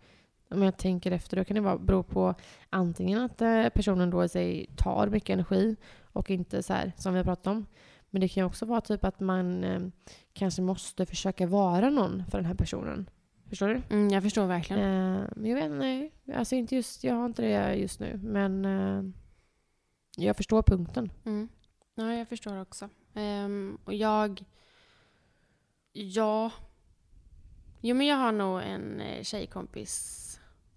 om jag tänker efter, då kan det vara, bero på antingen att eh, personen då i sig tar mycket energi och inte så här, som vi har pratat om. Men det kan också vara typ att man eh, kanske måste försöka vara någon för den här personen. Förstår du? Mm, jag förstår verkligen. Eh, men jag vet nej. Alltså inte just, jag har inte det just nu. Men eh, jag förstår punkten. Mm. Ja, jag förstår också. Ehm, och jag... Ja... Jo, men jag har nog en eh, tjejkompis...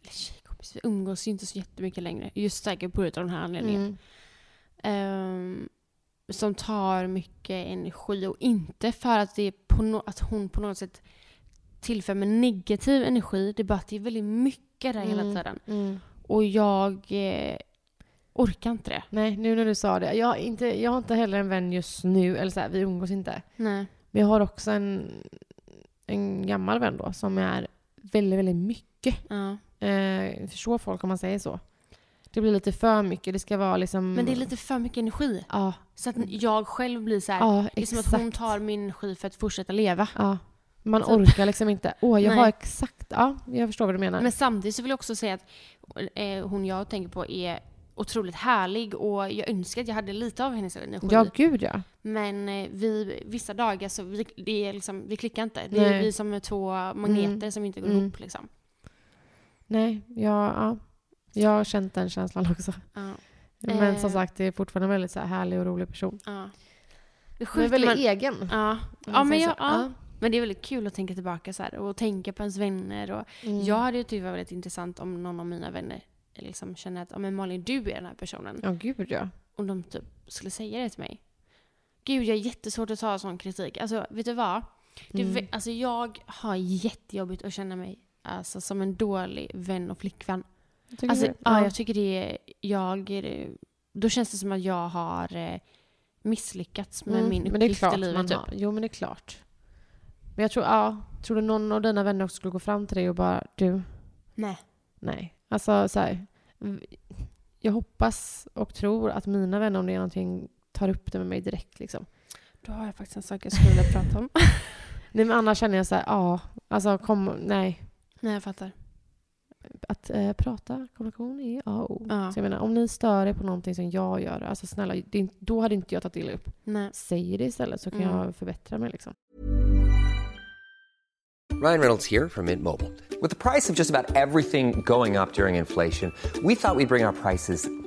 Eller tjejkompis... kompis. Vi umgås ju inte så jättemycket längre. Just säkert på grund av den här anledningen. Mm. Ehm, som tar mycket energi och inte för att, det är på no- att hon på något sätt tillför med negativ energi. Det är bara att det är väldigt mycket där hela Mm. tiden. Mm. Och jag eh, orkar inte det. Nej, nu när du sa det. Jag, inte, jag har inte heller en vän just nu, eller så här, vi umgås inte. Nej. Men jag har också en, en gammal vän då som är väldigt, väldigt mycket. Ja. Eh, förstår folk om man säger så. Det blir lite för mycket. Det ska vara liksom... Men det är lite för mycket energi. Ja, Så att jag själv blir så här. ja det är som att hon tar min energi för att fortsätta leva. Ja. Man Typ. orkar liksom inte. Åh, jag Nej. har exakt... Ja, jag förstår vad du menar. Men samtidigt så vill jag också säga att eh, hon jag tänker på är otroligt härlig och jag önskar att jag hade lite av hennes energi. ja, gud ja. Men eh, vi, vissa dagar så vi, det är liksom, vi klickar inte. Det är Nej. vi som är två magneter Mm. som inte går Mm. ihop liksom. Nej, jag, ja. jag har känt den känslan också. Ja. Men som Eh. sagt, det är fortfarande en väldigt så här härlig och rolig person. Ja. Det är väldigt man, egen. ja. ja, men, jag, ja. men det är väldigt kul att tänka tillbaka så här och tänka på ens vänner. Och Mm. Jag hade ju tyckt det var väldigt intressant om någon av mina vänner liksom känner att ja, men Malin, du är den här personen. Ja, gud ja. Om de typ skulle säga det till mig. Gud, jag har jättesvårt att ta sån kritik. Alltså, vet du vad? Det, är Mm. alltså, jag har jättejobbigt att känna mig alltså, som en dålig vän och flickvän. Tycker Alltså, du? ja. jag tycker det. Jag, då känns det som att jag har eh, misslyckats med Mm, min men det är uppgift klart i livet. man Typ. har. Jo, men det är klart. Men jag tror, ja, tror du någon av dina vänner också skulle gå fram till dig och bara du, Nej. nej. Alltså så här, jag hoppas och tror att mina vänner om det är någonting tar upp det med mig direkt liksom. Då har jag faktiskt en sak jag skulle vilja prata om. Nej, men annars känner jag så här, ja, alltså kom, nej. Nej, jag fattar. Att eh, prata, kommunikation är A och O. Ja. Så jag menar, om ni stör er på någonting som jag gör, alltså snälla, det då hade inte jag tagit illa upp. Nej. Säg det istället så kan Mm. jag förbättra mig liksom. Ryan Reynolds here from Mint Mobile. With the price of just about everything going up during inflation, we thought we'd bring our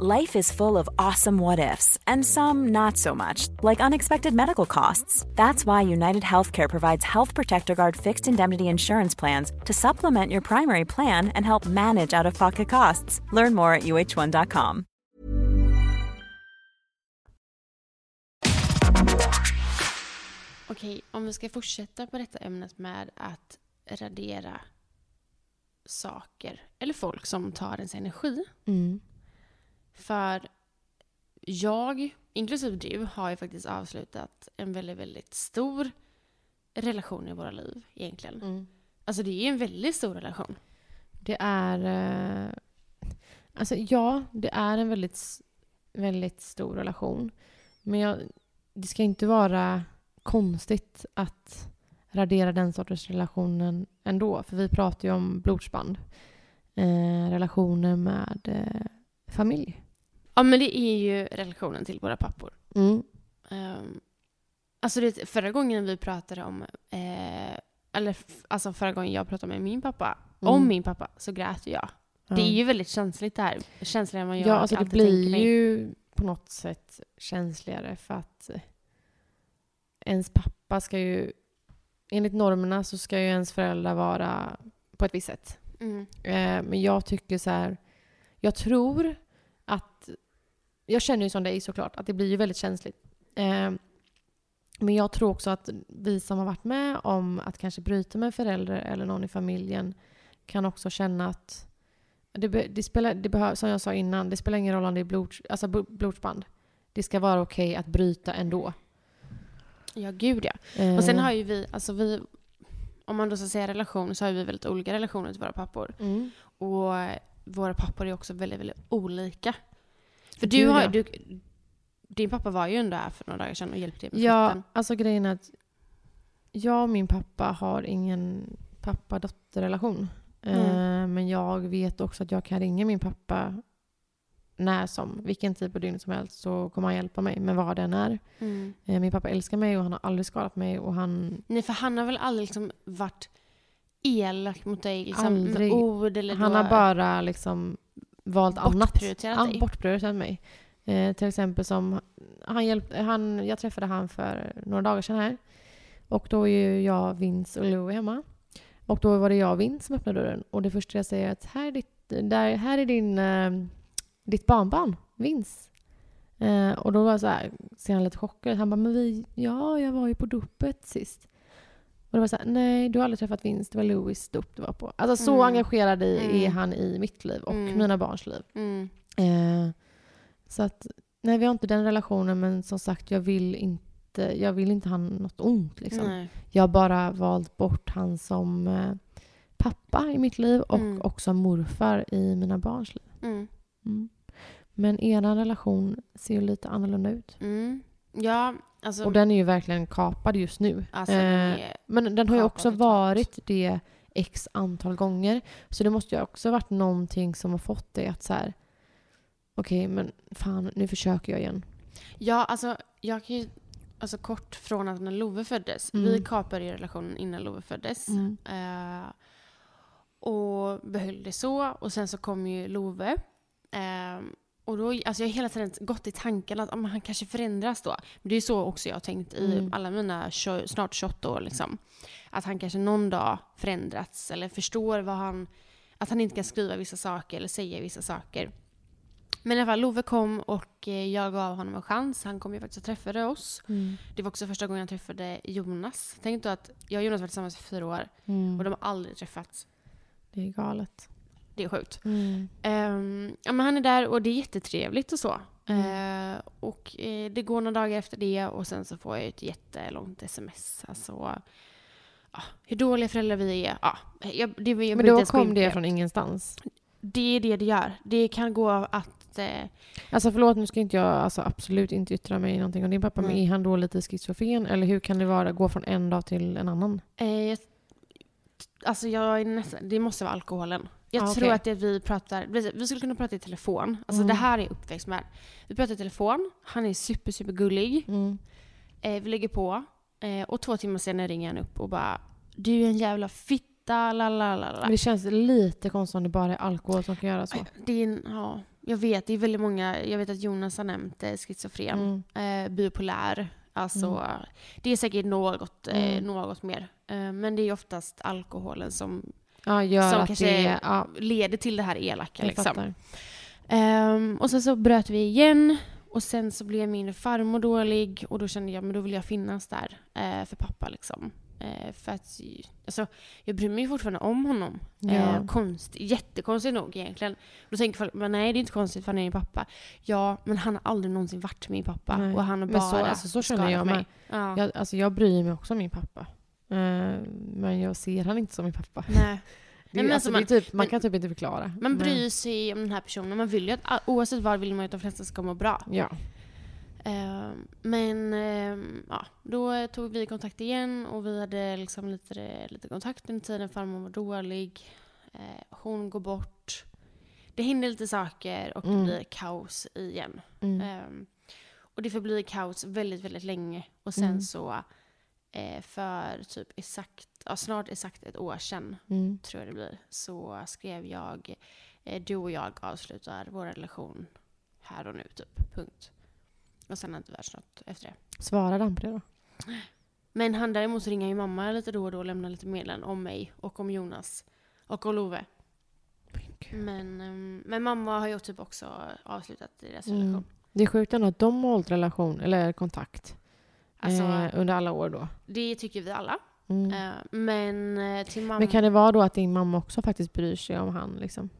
Life is full of awesome what ifs, and some not so much, like unexpected medical costs. That's why United Healthcare provides Health Protector Guard fixed indemnity insurance plans to supplement your primary plan and help manage out of pocket costs. Learn more at uh1.com. Okej, om vi ska fortsätta på detta ämnet med att radera saker eller folk som tar ens energi. Mm. För jag, inklusive du, har ju faktiskt avslutat en väldigt, väldigt stor relation i våra liv egentligen. Mm. Alltså det är en väldigt stor relation. Det är... Eh, alltså ja, det är en väldigt, väldigt stor relation. Men jag, det ska inte vara konstigt att radera den sortens relationen ändå. För vi pratar ju om blodsband. Eh, relationer med eh, familj. Ja men det är ju relationen till våra pappor. Mm. Um, alltså det, förra gången vi pratade om, eh, eller alltså förra gången jag pratade med min pappa, Mm. om min pappa, så grät jag. Ja. Det är ju väldigt känsligt det här. Känsligare än vad jag Ja, alltså det alltid tänker blir mig. ju på något sätt känsligare för att ens pappa ska ju... Enligt normerna så ska ju ens föräldrar vara på ett visst sätt. Mm. Eh, men jag tycker så här... Jag tror. Jag känner ju som dig såklart, att det blir ju väldigt känsligt. Eh, men jag tror också att vi som har varit med om att kanske bryta med en förälder eller någon i familjen kan också känna att det, det spelar, det behöver, som jag sa innan, det spelar ingen roll om det är blod, alltså bl- blodsband. Det ska vara okej att bryta ändå. Ja, gud ja. Eh, Och sen har ju vi, alltså vi, om man då ska säga relation, så har vi väldigt olika relationer till våra pappor. mm. Och våra pappor är också väldigt, väldigt olika. För du har du, din pappa var ju ändå här för några dagar sedan och hjälpte dig med Ja, flytten. alltså grejen är att jag och min pappa har ingen pappa-dotter-relation. Eh, Mm. men jag vet också att jag kan ringa min pappa när som, vilken tid på dygnet som helst så kommer han hjälpa mig med vad den är. Mm. Eh, min pappa älskar mig och han har aldrig skadat mig och han, Nej, för han har väl aldrig liksom varit elak mot dig liksom, Aldrig. med ord eller han då har bara liksom valt annat. bortprioriterat Ja, dig. bortprioriterat mig. Eh, till exempel som, han hjälp, han, jag träffade han för några dagar sedan här. Och då är ju jag, Vince och Louie hemma. Och då var det jag och Vince som öppnade dörren. Och det första jag säger är att här är, ditt, där, här är din, eh, ditt barnbarn, Vince. Eh, och då var jag så här, ser han lite chockad Han bara, men vi, ja, jag var ju på dopet sist. Och det var så här, nej, du har aldrig träffat Vince, det var Louis dop du var på. Alltså så Mm. engagerad i, är Mm. han i mitt liv och Mm. mina barns liv. Mm. Eh, så att, nej vi har inte den relationen men som sagt jag vill inte, jag vill inte ha något ont liksom. Nej. Jag har bara valt bort han som eh, pappa i mitt liv och Mm. också morfar i mina barns liv. Mm. Men er relation ser ju lite annorlunda ut. Ja, alltså... Och den är ju verkligen kapad just nu. alltså den Eh, men den har ju också varit det x antal gånger. Så det måste ju också varit någonting som har fått dig att så här. Okej, men fan, nu försöker jag igen. ja, alltså jag kan ju... Alltså kort från att när Love föddes. Mm. Vi kapade ju relationen innan Love föddes. Eh, och behöll det så. Och sen så kom ju Love. Eh, och då, alltså jag har hela tiden gått i tanken att ah, han kanske förändras då. Men det är så också jag har tänkt i Mm. alla mina snart 28 år. Liksom. Att han kanske någon dag förändrats eller förstår vad han... Att han inte kan skriva vissa saker eller säga vissa saker. Men i alla fall, Love kom och eh, jag gav honom en chans. Han kom ju faktiskt och träffade oss. Mm. Det var också första gången jag träffade Jonas. Tänk då att jag och Jonas varit tillsammans i fyra år Mm. och de har aldrig träffats. Det är galet. Det är sjukt. Mm. Ehm, ja, men han är där och det är jättetrevligt och så. Mm. Eh, och eh, det går några dagar efter det och sen så får jag ett jättelångt sms. Alltså, ja, hur dåliga föräldrar vi är. Ja, jag, det, jag Men då kom det från ingenstans. Det är det det gör. Det kan gå att... Eh, Alltså förlåt, nu ska inte jag alltså, absolut inte yttra mig någonting om din pappa, men Nej. är han då lite schizofren? Eller hur kan det vara, gå från en dag till en annan? alltså jag är nästan, det måste vara alkoholen. Jag Ah, tror okej. att det vi pratar... Vi skulle kunna prata i telefon. Alltså Mm. det här är uppväxt med. Vi pratar i telefon. Han är super, super gullig. Mm. Eh, vi lägger på. Eh, och två timmar senare ringer han upp och bara Du är en jävla fitta, la la la la. Men det känns lite konstigt om det bara är alkohol som kan göra så. Det är en, ja, jag vet, det är väldigt många, jag vet att Jonas har nämnt eh, schizofren, Mm. eh, bipolär. Alltså, Mm. det är säkert något, eh, Mm. något mer. Eh, men det är oftast alkoholen som Ja, gör Som att kanske det. Ja, leder till det här elaka. jag Liksom. Ehm, och sen så bröt vi igen. Och sen så blev min farmor dålig och då kände jag men då vill jag finnas där eh, för pappa. Liksom. Eh, för att, alltså, jag bryr mig fortfarande om honom. Ja. Eh, konst, jättekonstigt nog egentligen. Då tänker folk, men nej det är inte konstigt för han är min pappa. Ja, men han har aldrig någonsin varit min pappa. Nej. Och han har Men bara så- alltså, så känner jag mig. Ja. Jag, alltså, jag bryr mig också om min pappa. Men jag ser han inte som min pappa. Nej. Det, Nej, men alltså, är typ, man men- kan typ inte förklara. Man Men- bryr sig om den här personen. Man vill ju att, oavsett vad vill man ju att de flesta ska må bra. Ja. Ehm, men ehm, ja, då tog vi kontakt igen och vi hade liksom lite, lite kontakt under tiden. Farmor var dålig. Eh, hon går bort. Det händer lite saker och Mm. det blir kaos igen. Mm. Och det förblir kaos väldigt, väldigt länge. Och sen Mm. så eh, för typ exakt, ja, snart exakt ett år sedan Mm. tror jag det blir, så skrev jag eh, du och jag avslutar vår relation här och nu, typ. Punkt. Och sen har inte varit något efter det. Svarade han på det då? Men han däremot ringer ju mamma lite då och då och lämnar lite meddelanden om mig och om Jonas och om Love. Men, ehm, men mamma har ju typ också avslutat deras Mm. relation. Det är sjukt ändå att de har hållit relation, eller kontakt, Alltså, eh, under alla år då. det tycker vi alla. Mm. Eh, men eh, till mamma... Men kan det vara då att din mamma också faktiskt bryr sig om han liksom?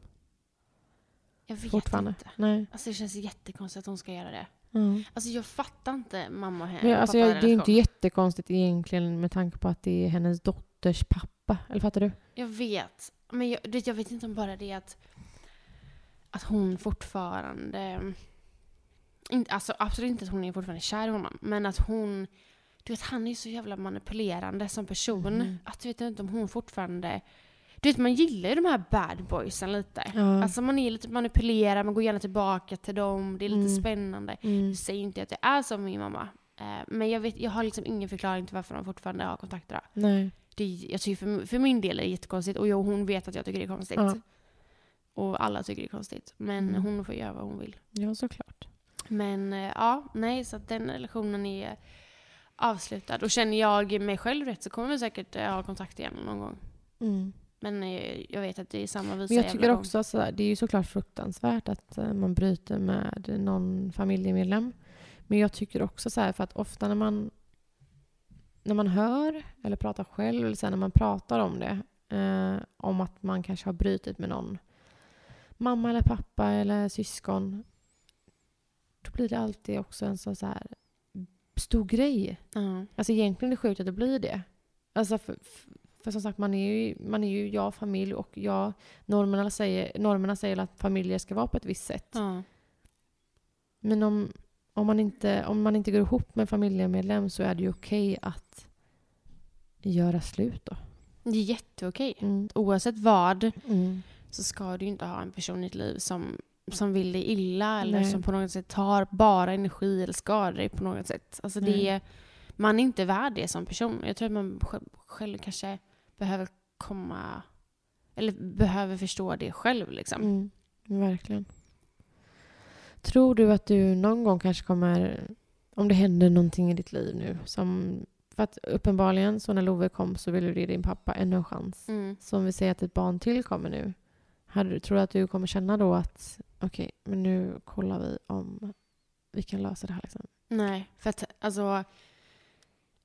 jag vet Fortfarande? inte. Nej. Alltså det känns jättekonstigt att hon ska göra det. Mm. Alltså jag fattar inte mamma och henne. Men alltså, jag, det är inte jättekonstigt egentligen med tanke på att det är hennes dotters pappa. Eller fattar du? Jag vet. Men jag, jag vet inte om bara det att, att hon fortfarande... Inte, alltså absolut inte att hon är fortfarande kär i honom. Men att hon... Du vet, han är ju så jävla manipulerande som person. Mhm. Att du vet inte om hon fortfarande... Du vet, man gillar ju de här bad boysen lite. Ja. Alltså man är lite manipulerad, man går gärna tillbaka till dem, det är lite Mm. spännande. Mm. Jag säger inte att jag är som min mamma. Eh, men jag, vet, jag har liksom ingen förklaring till varför de fortfarande har kontakter. Nej. Det, jag tycker för, för min del är det jättekonstigt. Och jag, hon vet att jag tycker det är konstigt. Ja. Och alla tycker det är konstigt. Men Mm. hon får göra vad hon vill. Ja, såklart. Men eh, ja, nej, så den relationen är avslutad. Och känner jag mig själv rätt så kommer vi säkert eh, ha kontakt igen någon gång. Mm. Men eh, jag vet att det är samma visa Men jag tycker gång. också så här, det är ju såklart fruktansvärt att eh, man bryter med någon familjemedlem. Men jag tycker också så här, för att ofta när man när man hör eller pratar själv, eller så här, när man pratar om det, eh, om att man kanske har brutit med någon mamma eller pappa eller syskon, då blir det alltid också en sån så här stor grej. Ja. Alltså egentligen är det sjukt att det blir det. Alltså för, för, som sagt, man är ju, man är ju jag, familj och jag, normerna säger, normerna säger att familjer ska vara på ett visst sätt. Ja. Men om, om, man inte, om man inte går ihop med familjemedlem så är det ju okej att göra slut då. Det är jätteokej. Mm. Oavsett vad Mm. så ska du inte ha en person i ditt liv som, som vill dig illa eller Nej. som på något sätt tar bara energi eller skadar dig på något sätt. Alltså det är, man är inte värd det som person. Jag tror att man sj- själv kanske behöver komma eller behöver förstå det själv liksom. Mm. Verkligen. Tror du att du någon gång kanske kommer, om det händer någonting i ditt liv nu, som, för att uppenbarligen så när Love kom så ville du ge din pappa ännu en chans. Mm. Så om vi säger att ett barn till kommer nu, hade, tror du att du kommer känna då att okej, men nu kollar vi om vi kan lösa det här liksom? Nej, för att alltså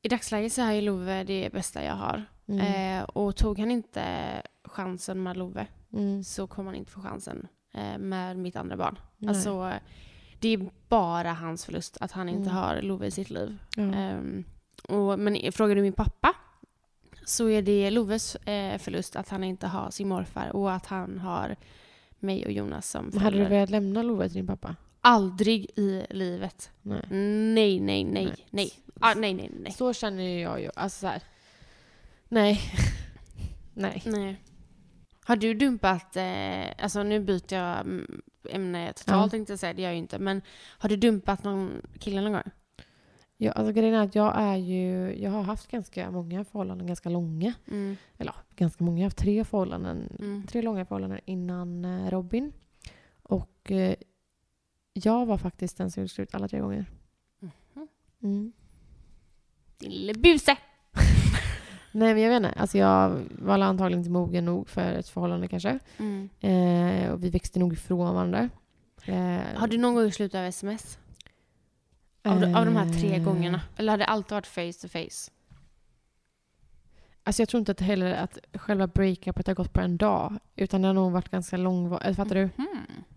i dagsläget så är ju Love det bästa jag har. Mm. Eh, och tog han inte chansen med Love Mm. så kommer han inte få chansen eh, med mitt andra barn. Nej. Alltså, det är bara hans förlust att han inte Mm. har Love i sitt liv. ja. Ehm, och, men frågar du min pappa så är det Loves eh, förlust att han inte har sin morfar och att han har mig och Jonas som Men hade du föräldrar. velat lämna Love till din pappa? Aldrig i livet. Nej. Nej, nej, nej, Nej. nej. Ah, nej, nej, nej. Så känner jag ju. Alltså så här. Nej. Nej. nej. Har du dumpat, eh, alltså nu byter jag mm, ämne totalt Ja. tänkte jag säga, det gör jag ju inte. Men har du dumpat någon kille någon gång? Ja, alltså grejen är att jag är ju, jag har haft ganska många förhållanden, ganska långa. Mm. Eller ganska många. Jag har haft tre förhållanden, Mm. tre långa förhållanden innan eh, Robin. Och eh, jag var faktiskt den som gjorde slut alla tre gånger. Mhm. Mm. Din lille buse! Nej men jag vet inte, alltså jag var antagligen inte mogen nog för ett förhållande kanske. Mm. Eh, och vi växte nog ifrån varandra. Eh, Har du någon gång gjort slut över sms? Av, de- av de här tre eh, gångerna? Eller har det alltid varit face to face? Alltså jag tror inte att heller att själva breakupet har gått på en dag. Utan det har nog varit ganska långvarigt. Fattar du? Mm.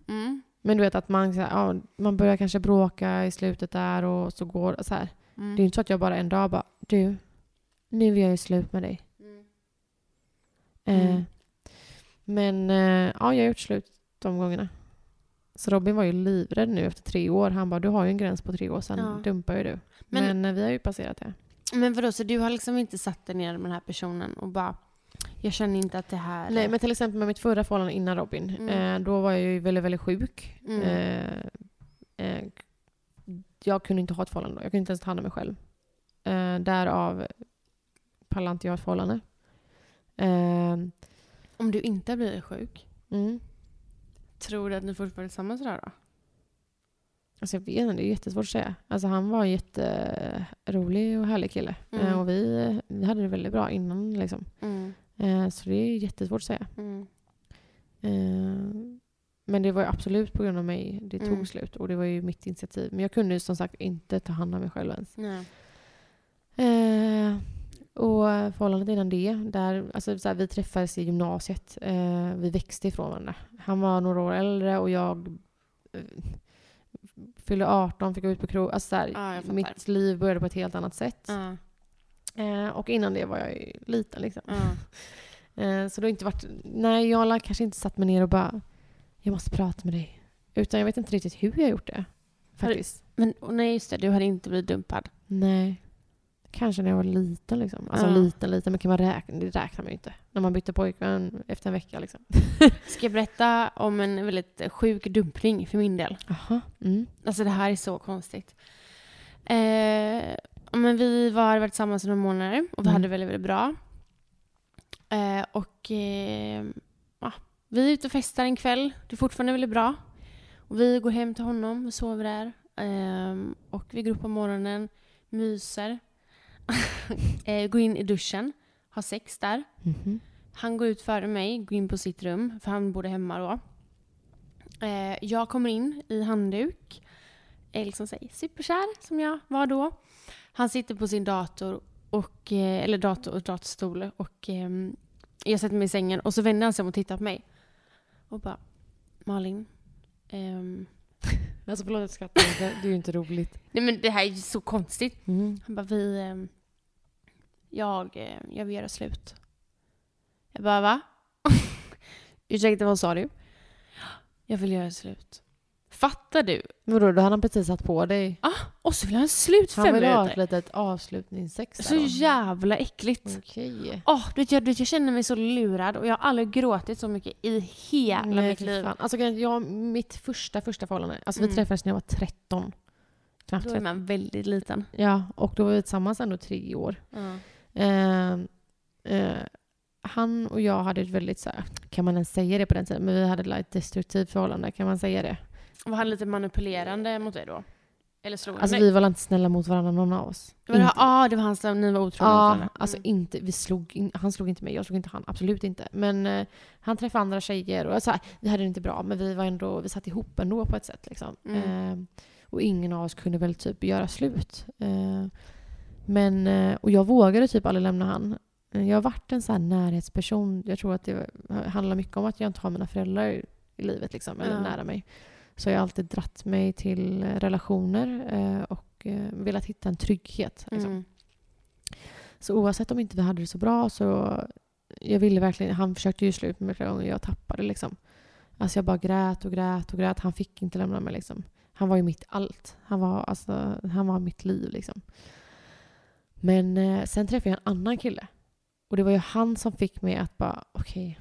Mm. Men du vet att man, ja, man börjar kanske bråka i slutet där och så går så här. Mm. Det är ju inte så att jag bara en dag bara du, nu vill jag ju slut med dig. Mm. Eh, Mm. men eh, ja, jag har gjort slut de gångerna. Så Robin var ju livrädd nu efter tre år. Han bara, du har ju en gräns på tre år, sen Ja. dumpar ju du. Men- Men, eh, vi har ju passerat det. Men vadå, så du har liksom inte satt dig ner med den här personen och bara jag känner inte att det här... Nej, men till exempel med mitt förra förhållande innan Robin. Mm. Eh, då var jag ju väldigt, väldigt sjuk. Mm. Eh, eh, jag kunde inte ha ett förhållande då. Jag kunde inte ens ta hand om mig själv. Eh, därav pallade inte jag ett förhållande. Eh, Om du inte blir sjuk, mm. Tror du att ni fortfarande är tillsammans idag då? Alltså jag vet inte, det är jättesvårt att säga. Alltså han var en jätterolig och härlig kille. Mm. Eh, och vi, vi hade det väldigt bra innan liksom. Mm. Eh, så det är jättesvårt att säga. Mm. Eh, men det var ju absolut på grund av mig det tog Mm. slut. Och det var ju mitt initiativ. Men jag kunde ju som sagt inte ta hand om mig själv ens. Och förhållandet innan det, där, alltså så här, vi träffades i gymnasiet. Eh, vi växte ifrån varandra. Han var några år äldre och jag eh, fyllde 18, fick gå ut på krog. Alltså så här, Ja, mitt liv började på ett helt annat sätt. Ja. Eh, och innan det var jag ju liten liksom. Ja. Eh, så det har inte varit... Nej, jag har kanske inte satt mig ner och bara jag måste prata med dig. Utan jag vet inte riktigt hur jag gjort det. Har du- Faktiskt. Men nej, just det, du hade inte blivit dumpad. Nej. Kanske när jag var liten liksom. Alltså Ja. liten, liten. Men kan man räkna? Det räknar man ju inte. När man bytte pojkvän efter en vecka liksom. Ska jag berätta om en väldigt sjuk dumpning för min del? Jaha. Mm. Alltså det här är så konstigt. Eh, men vi var varit tillsammans i några månader och vi Mm. hade väldigt, väldigt bra. Eh, och eh, ja, vi är ute och festar en kväll. Det är fortfarande väldigt bra. Och vi går hem till honom, vi sover där. Eh, och vi går upp på morgonen, myser. eh, går in i duschen, har sex där. Mhm. Han går ut före mig, går in på sitt rum, för han bodde hemma då. Eh, jag kommer in i handduk, är liksom här superkär som jag var då. Han sitter på sin dator, och, eh, eller dator och datorstol och ehm, jag sätter mig i sängen och så vänder han sig om och tittar på mig. Och bara, Malin. Alltså förlåt jag skrattar inte. Det är ju inte roligt. nej men det här är ju så konstigt. Mm. Han bara, vi... ehm, jag, eh, jag vill göra slut. Jag bara, va? Ursäkta, vad sa du? Jag vill göra slut. Fattar du? Vadå, då hade han precis satt på dig. Och så vill han ha slut Han fem vill ha ett minuter. litet avslutningssex Så då. jävla äckligt. Okej. Åh, du vet, jag, du vet, jag känner mig så lurad och jag har aldrig gråtit så mycket i hela Nej, mitt liv. fan. Alltså jag, mitt första, första förhållande. Alltså vi Mm. träffades när jag var 13. Knappt Då är 13. man väldigt liten. Ja, och då var vi tillsammans ändå tre år. Ja. Eh, eh, han och jag hade ett väldigt så här, kan man ens säga det på den tiden? Men vi hade ett destruktivt förhållande, kan man säga det? Var han lite manipulerande mot dig då? Eller slog Alltså vi var inte snälla mot varandra någon av oss. Var det, ah, det var han som ni var otrogna mot Ja, varandra? alltså Mm. inte, vi slog, in- han slog inte mig, jag slog inte han, absolut inte. Men eh, han träffade andra tjejer och så här, vi hade det inte bra men vi var ändå, vi satt ihop ändå på ett sätt liksom. Mm. Eh, och ingen av oss kunde väl typ göra slut. Eh, men, eh, och jag vågade typ aldrig lämna han. Eh, Jag har varit en sån här närhetsperson, jag tror att det handlar mycket om att jag inte har mina föräldrar i livet liksom, eller Ja. nära mig. Så jag har alltid dratt mig till eh, relationer eh, och eh, velat hitta en trygghet. Liksom. Mm. Så oavsett om inte vi hade det så bra så... Jag ville verkligen... Han försökte ju slut med mig flera gånger jag tappade liksom. Alltså jag bara grät och grät och grät. Han fick inte lämna mig liksom. Han var ju mitt allt. Han var, alltså, han var mitt liv liksom. Men eh, sen träffade jag en annan kille. Och det var ju han som fick mig att bara, okej,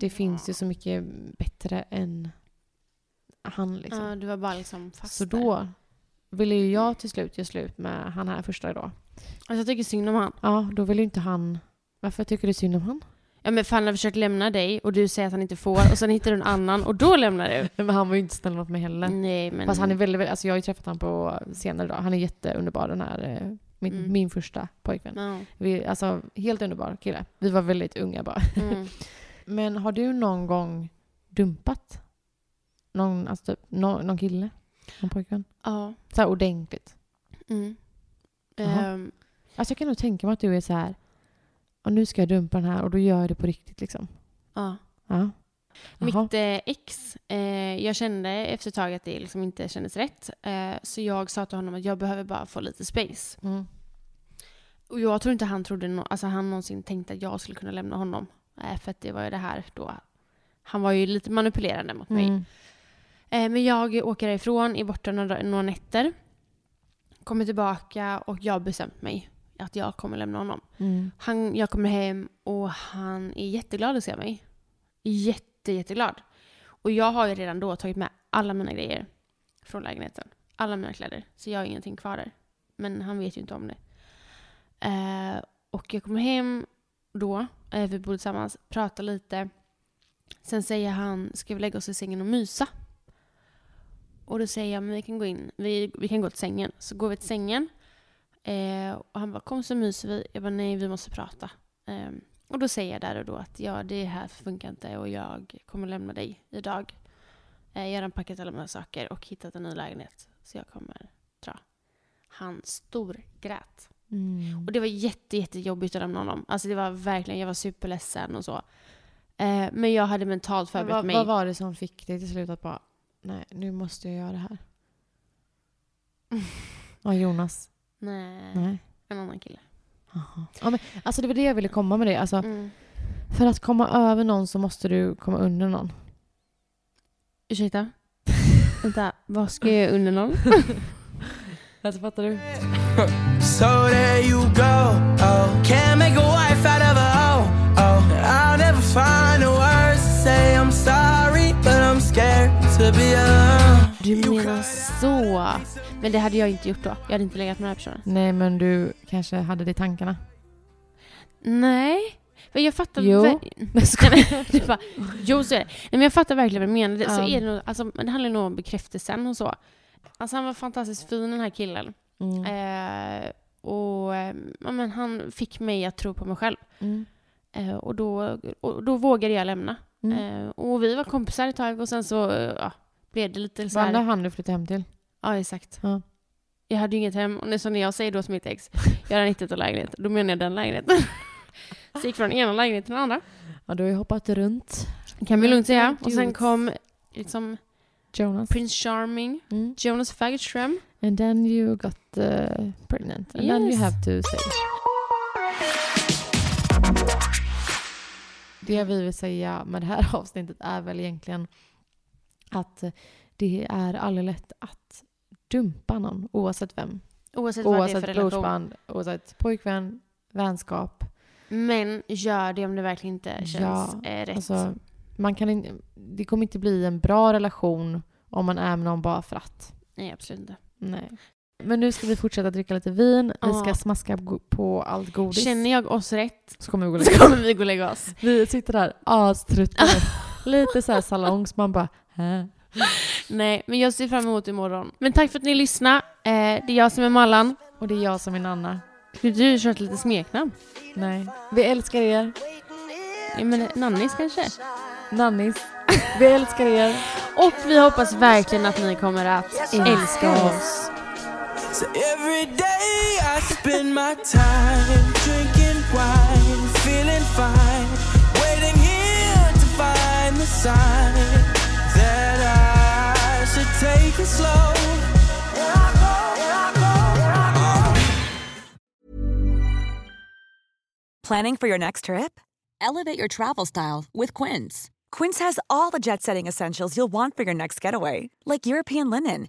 det finns ju så mycket bättre än han liksom. Ja, du var bara liksom fast så där. då ville ju jag till slut göra slut med han här första då. Alltså jag tycker synd om han. Ja, då vill ju inte han... Varför tycker du synd om han? Ja men för han har försökt lämna dig och du säger att han inte får och sen hittar du en annan och då lämnar du. Men han var ju inte snäll mot mig heller. Nej men... Fast han är väldigt, väldigt, alltså jag har ju träffat honom på senare idag. Han är jätteunderbar den här, eh, min, Mm. min första pojkvän. Ja. Vi, alltså helt underbar kille. Vi var väldigt unga bara. Mm. Men har du någon gång dumpat? Någon, alltså typ, någon, någon kille? Någon pojkvän? Ja. Så här ordentligt. Mm. Ehm, Alltså jag kan nog tänka mig att du är så här. Och nu ska jag dumpa den här och då gör jag det på riktigt liksom. ja. Ja. Mitt eh, ex, eh, jag kände efter ett tag att det liksom inte kändes rätt. Eh, så jag sa till honom att jag behöver bara få lite space. Mm. Och jag tror inte han trodde, no- alltså han någonsin tänkte att jag skulle kunna lämna honom. Eh, för att det var ju det här då. Han var ju lite manipulerande mot mig. Mm. Eh, men jag åker ifrån, är borta några, några nätter. Kommer tillbaka och jag har bestämt mig att jag kommer lämna honom. Mm. Han, jag kommer hem och han är jätteglad att se mig. Jätte, jätteglad. Och jag har ju redan då tagit med alla mina grejer från lägenheten. Alla mina kläder. Så jag har ingenting kvar där. Men han vet ju inte om det. Eh, och jag kommer hem då, eh, vi bor tillsammans, pratar lite. Sen säger han, ska vi lägga oss i sängen och mysa? Och då säger jag, men vi kan gå in, vi, vi kan gå till sängen. Så går vi till sängen. Eh, och han bara, kom så myser vi. Jag bara, nej vi måste prata. Eh, och då säger jag där och då att ja, det här funkar inte och jag kommer lämna dig idag. Eh, jag har redan packat alla mina saker och hittat en ny lägenhet. Så jag kommer dra. Han storgrät. Mm. Och det var jätte, jättejobbigt att lämna honom. Alltså det var verkligen, jag var superledsen och så. Eh, men jag hade mentalt Men förberett vad, mig. vad var det som fick dig till slut att bara, nej nu måste jag göra det här? Ja, Jonas. Nej, Nej. en annan kille. Jaha. Ja, men, alltså det var det jag ville komma med det. Alltså, Mm. För att komma över någon så måste du komma under någon. Ursäkta? Vänta, vad ska jag göra under någon? Alltså fattar du? so there you go. Oh, can't make a wife Du menar så. Men det hade jag inte gjort då. Jag hade inte legat med den här personen. Nej, men du kanske hade det i tankarna. Nej. Men jag fattar... Jo. ver- Nej, men, du bara, jo, så är det. Nej, men jag fattar verkligen vad du menar. Det, så Ja. är det, nog, alltså, men det handlar nog om bekräftelsen och så. Alltså han var fantastiskt fin den här killen. Mm. Eh, och eh, ja, men han fick mig att tro på mig själv. Mm. Eh, och, då, och då vågade jag lämna. Mm. Eh, och vi var kompisar ett tag och sen så eh, ja, blev det lite så Var det här. han du flyttade hem till? Ja, exakt. Ja. Jag hade ju inget hem. Och så när jag säger då som mitt ex, jag hade inte hittat lägenhet. Då menar jag den lägenheten. så jag gick från ena lägenheten till den andra. Ja, du har ju hoppat runt. Kan vi lugnt säga. Och sen kom liksom Jonas. Prince Charming, Mm. Jonas Fagerström. And then you got uh, pregnant. And then you Yes. have to say. Det vi vill säga med det här avsnittet är väl egentligen att det är aldrig lätt att dumpa någon oavsett vem. Oavsett vad det är för Oavsett relation. oavsett pojkvän, vänskap. Men gör det om det verkligen inte känns Ja, eh, rätt. Alltså, man kan in, det kommer inte bli en bra relation om man är med någon bara för att. Nej, absolut inte. Nej. Men nu ska vi fortsätta dricka lite vin. Vi ska smaska på allt godis. Känner jag oss rätt Så kommer vi gå och så lägga kommer vi gå och lägga oss. Vi sitter där aströtta. Lite så här salongs. Man bara... Hä? Nej, men jag ser fram emot imorgon. Men tack för att ni lyssnade. Eh, det är jag som är Mallan. Och det är jag som är Nanna. Skulle du kört lite smeknamn? Nej. Vi älskar er. Ja, men Nannis kanske? Nannis. Vi älskar er. Och vi hoppas verkligen att ni kommer att älska oss. So every day I spend my time drinking wine, feeling fine, waiting here to find the sign that I should take it slow. Planning for your next trip? Elevate your travel style with Quince. Quince has all the jet setting essentials you'll want for your next getaway, like European linen,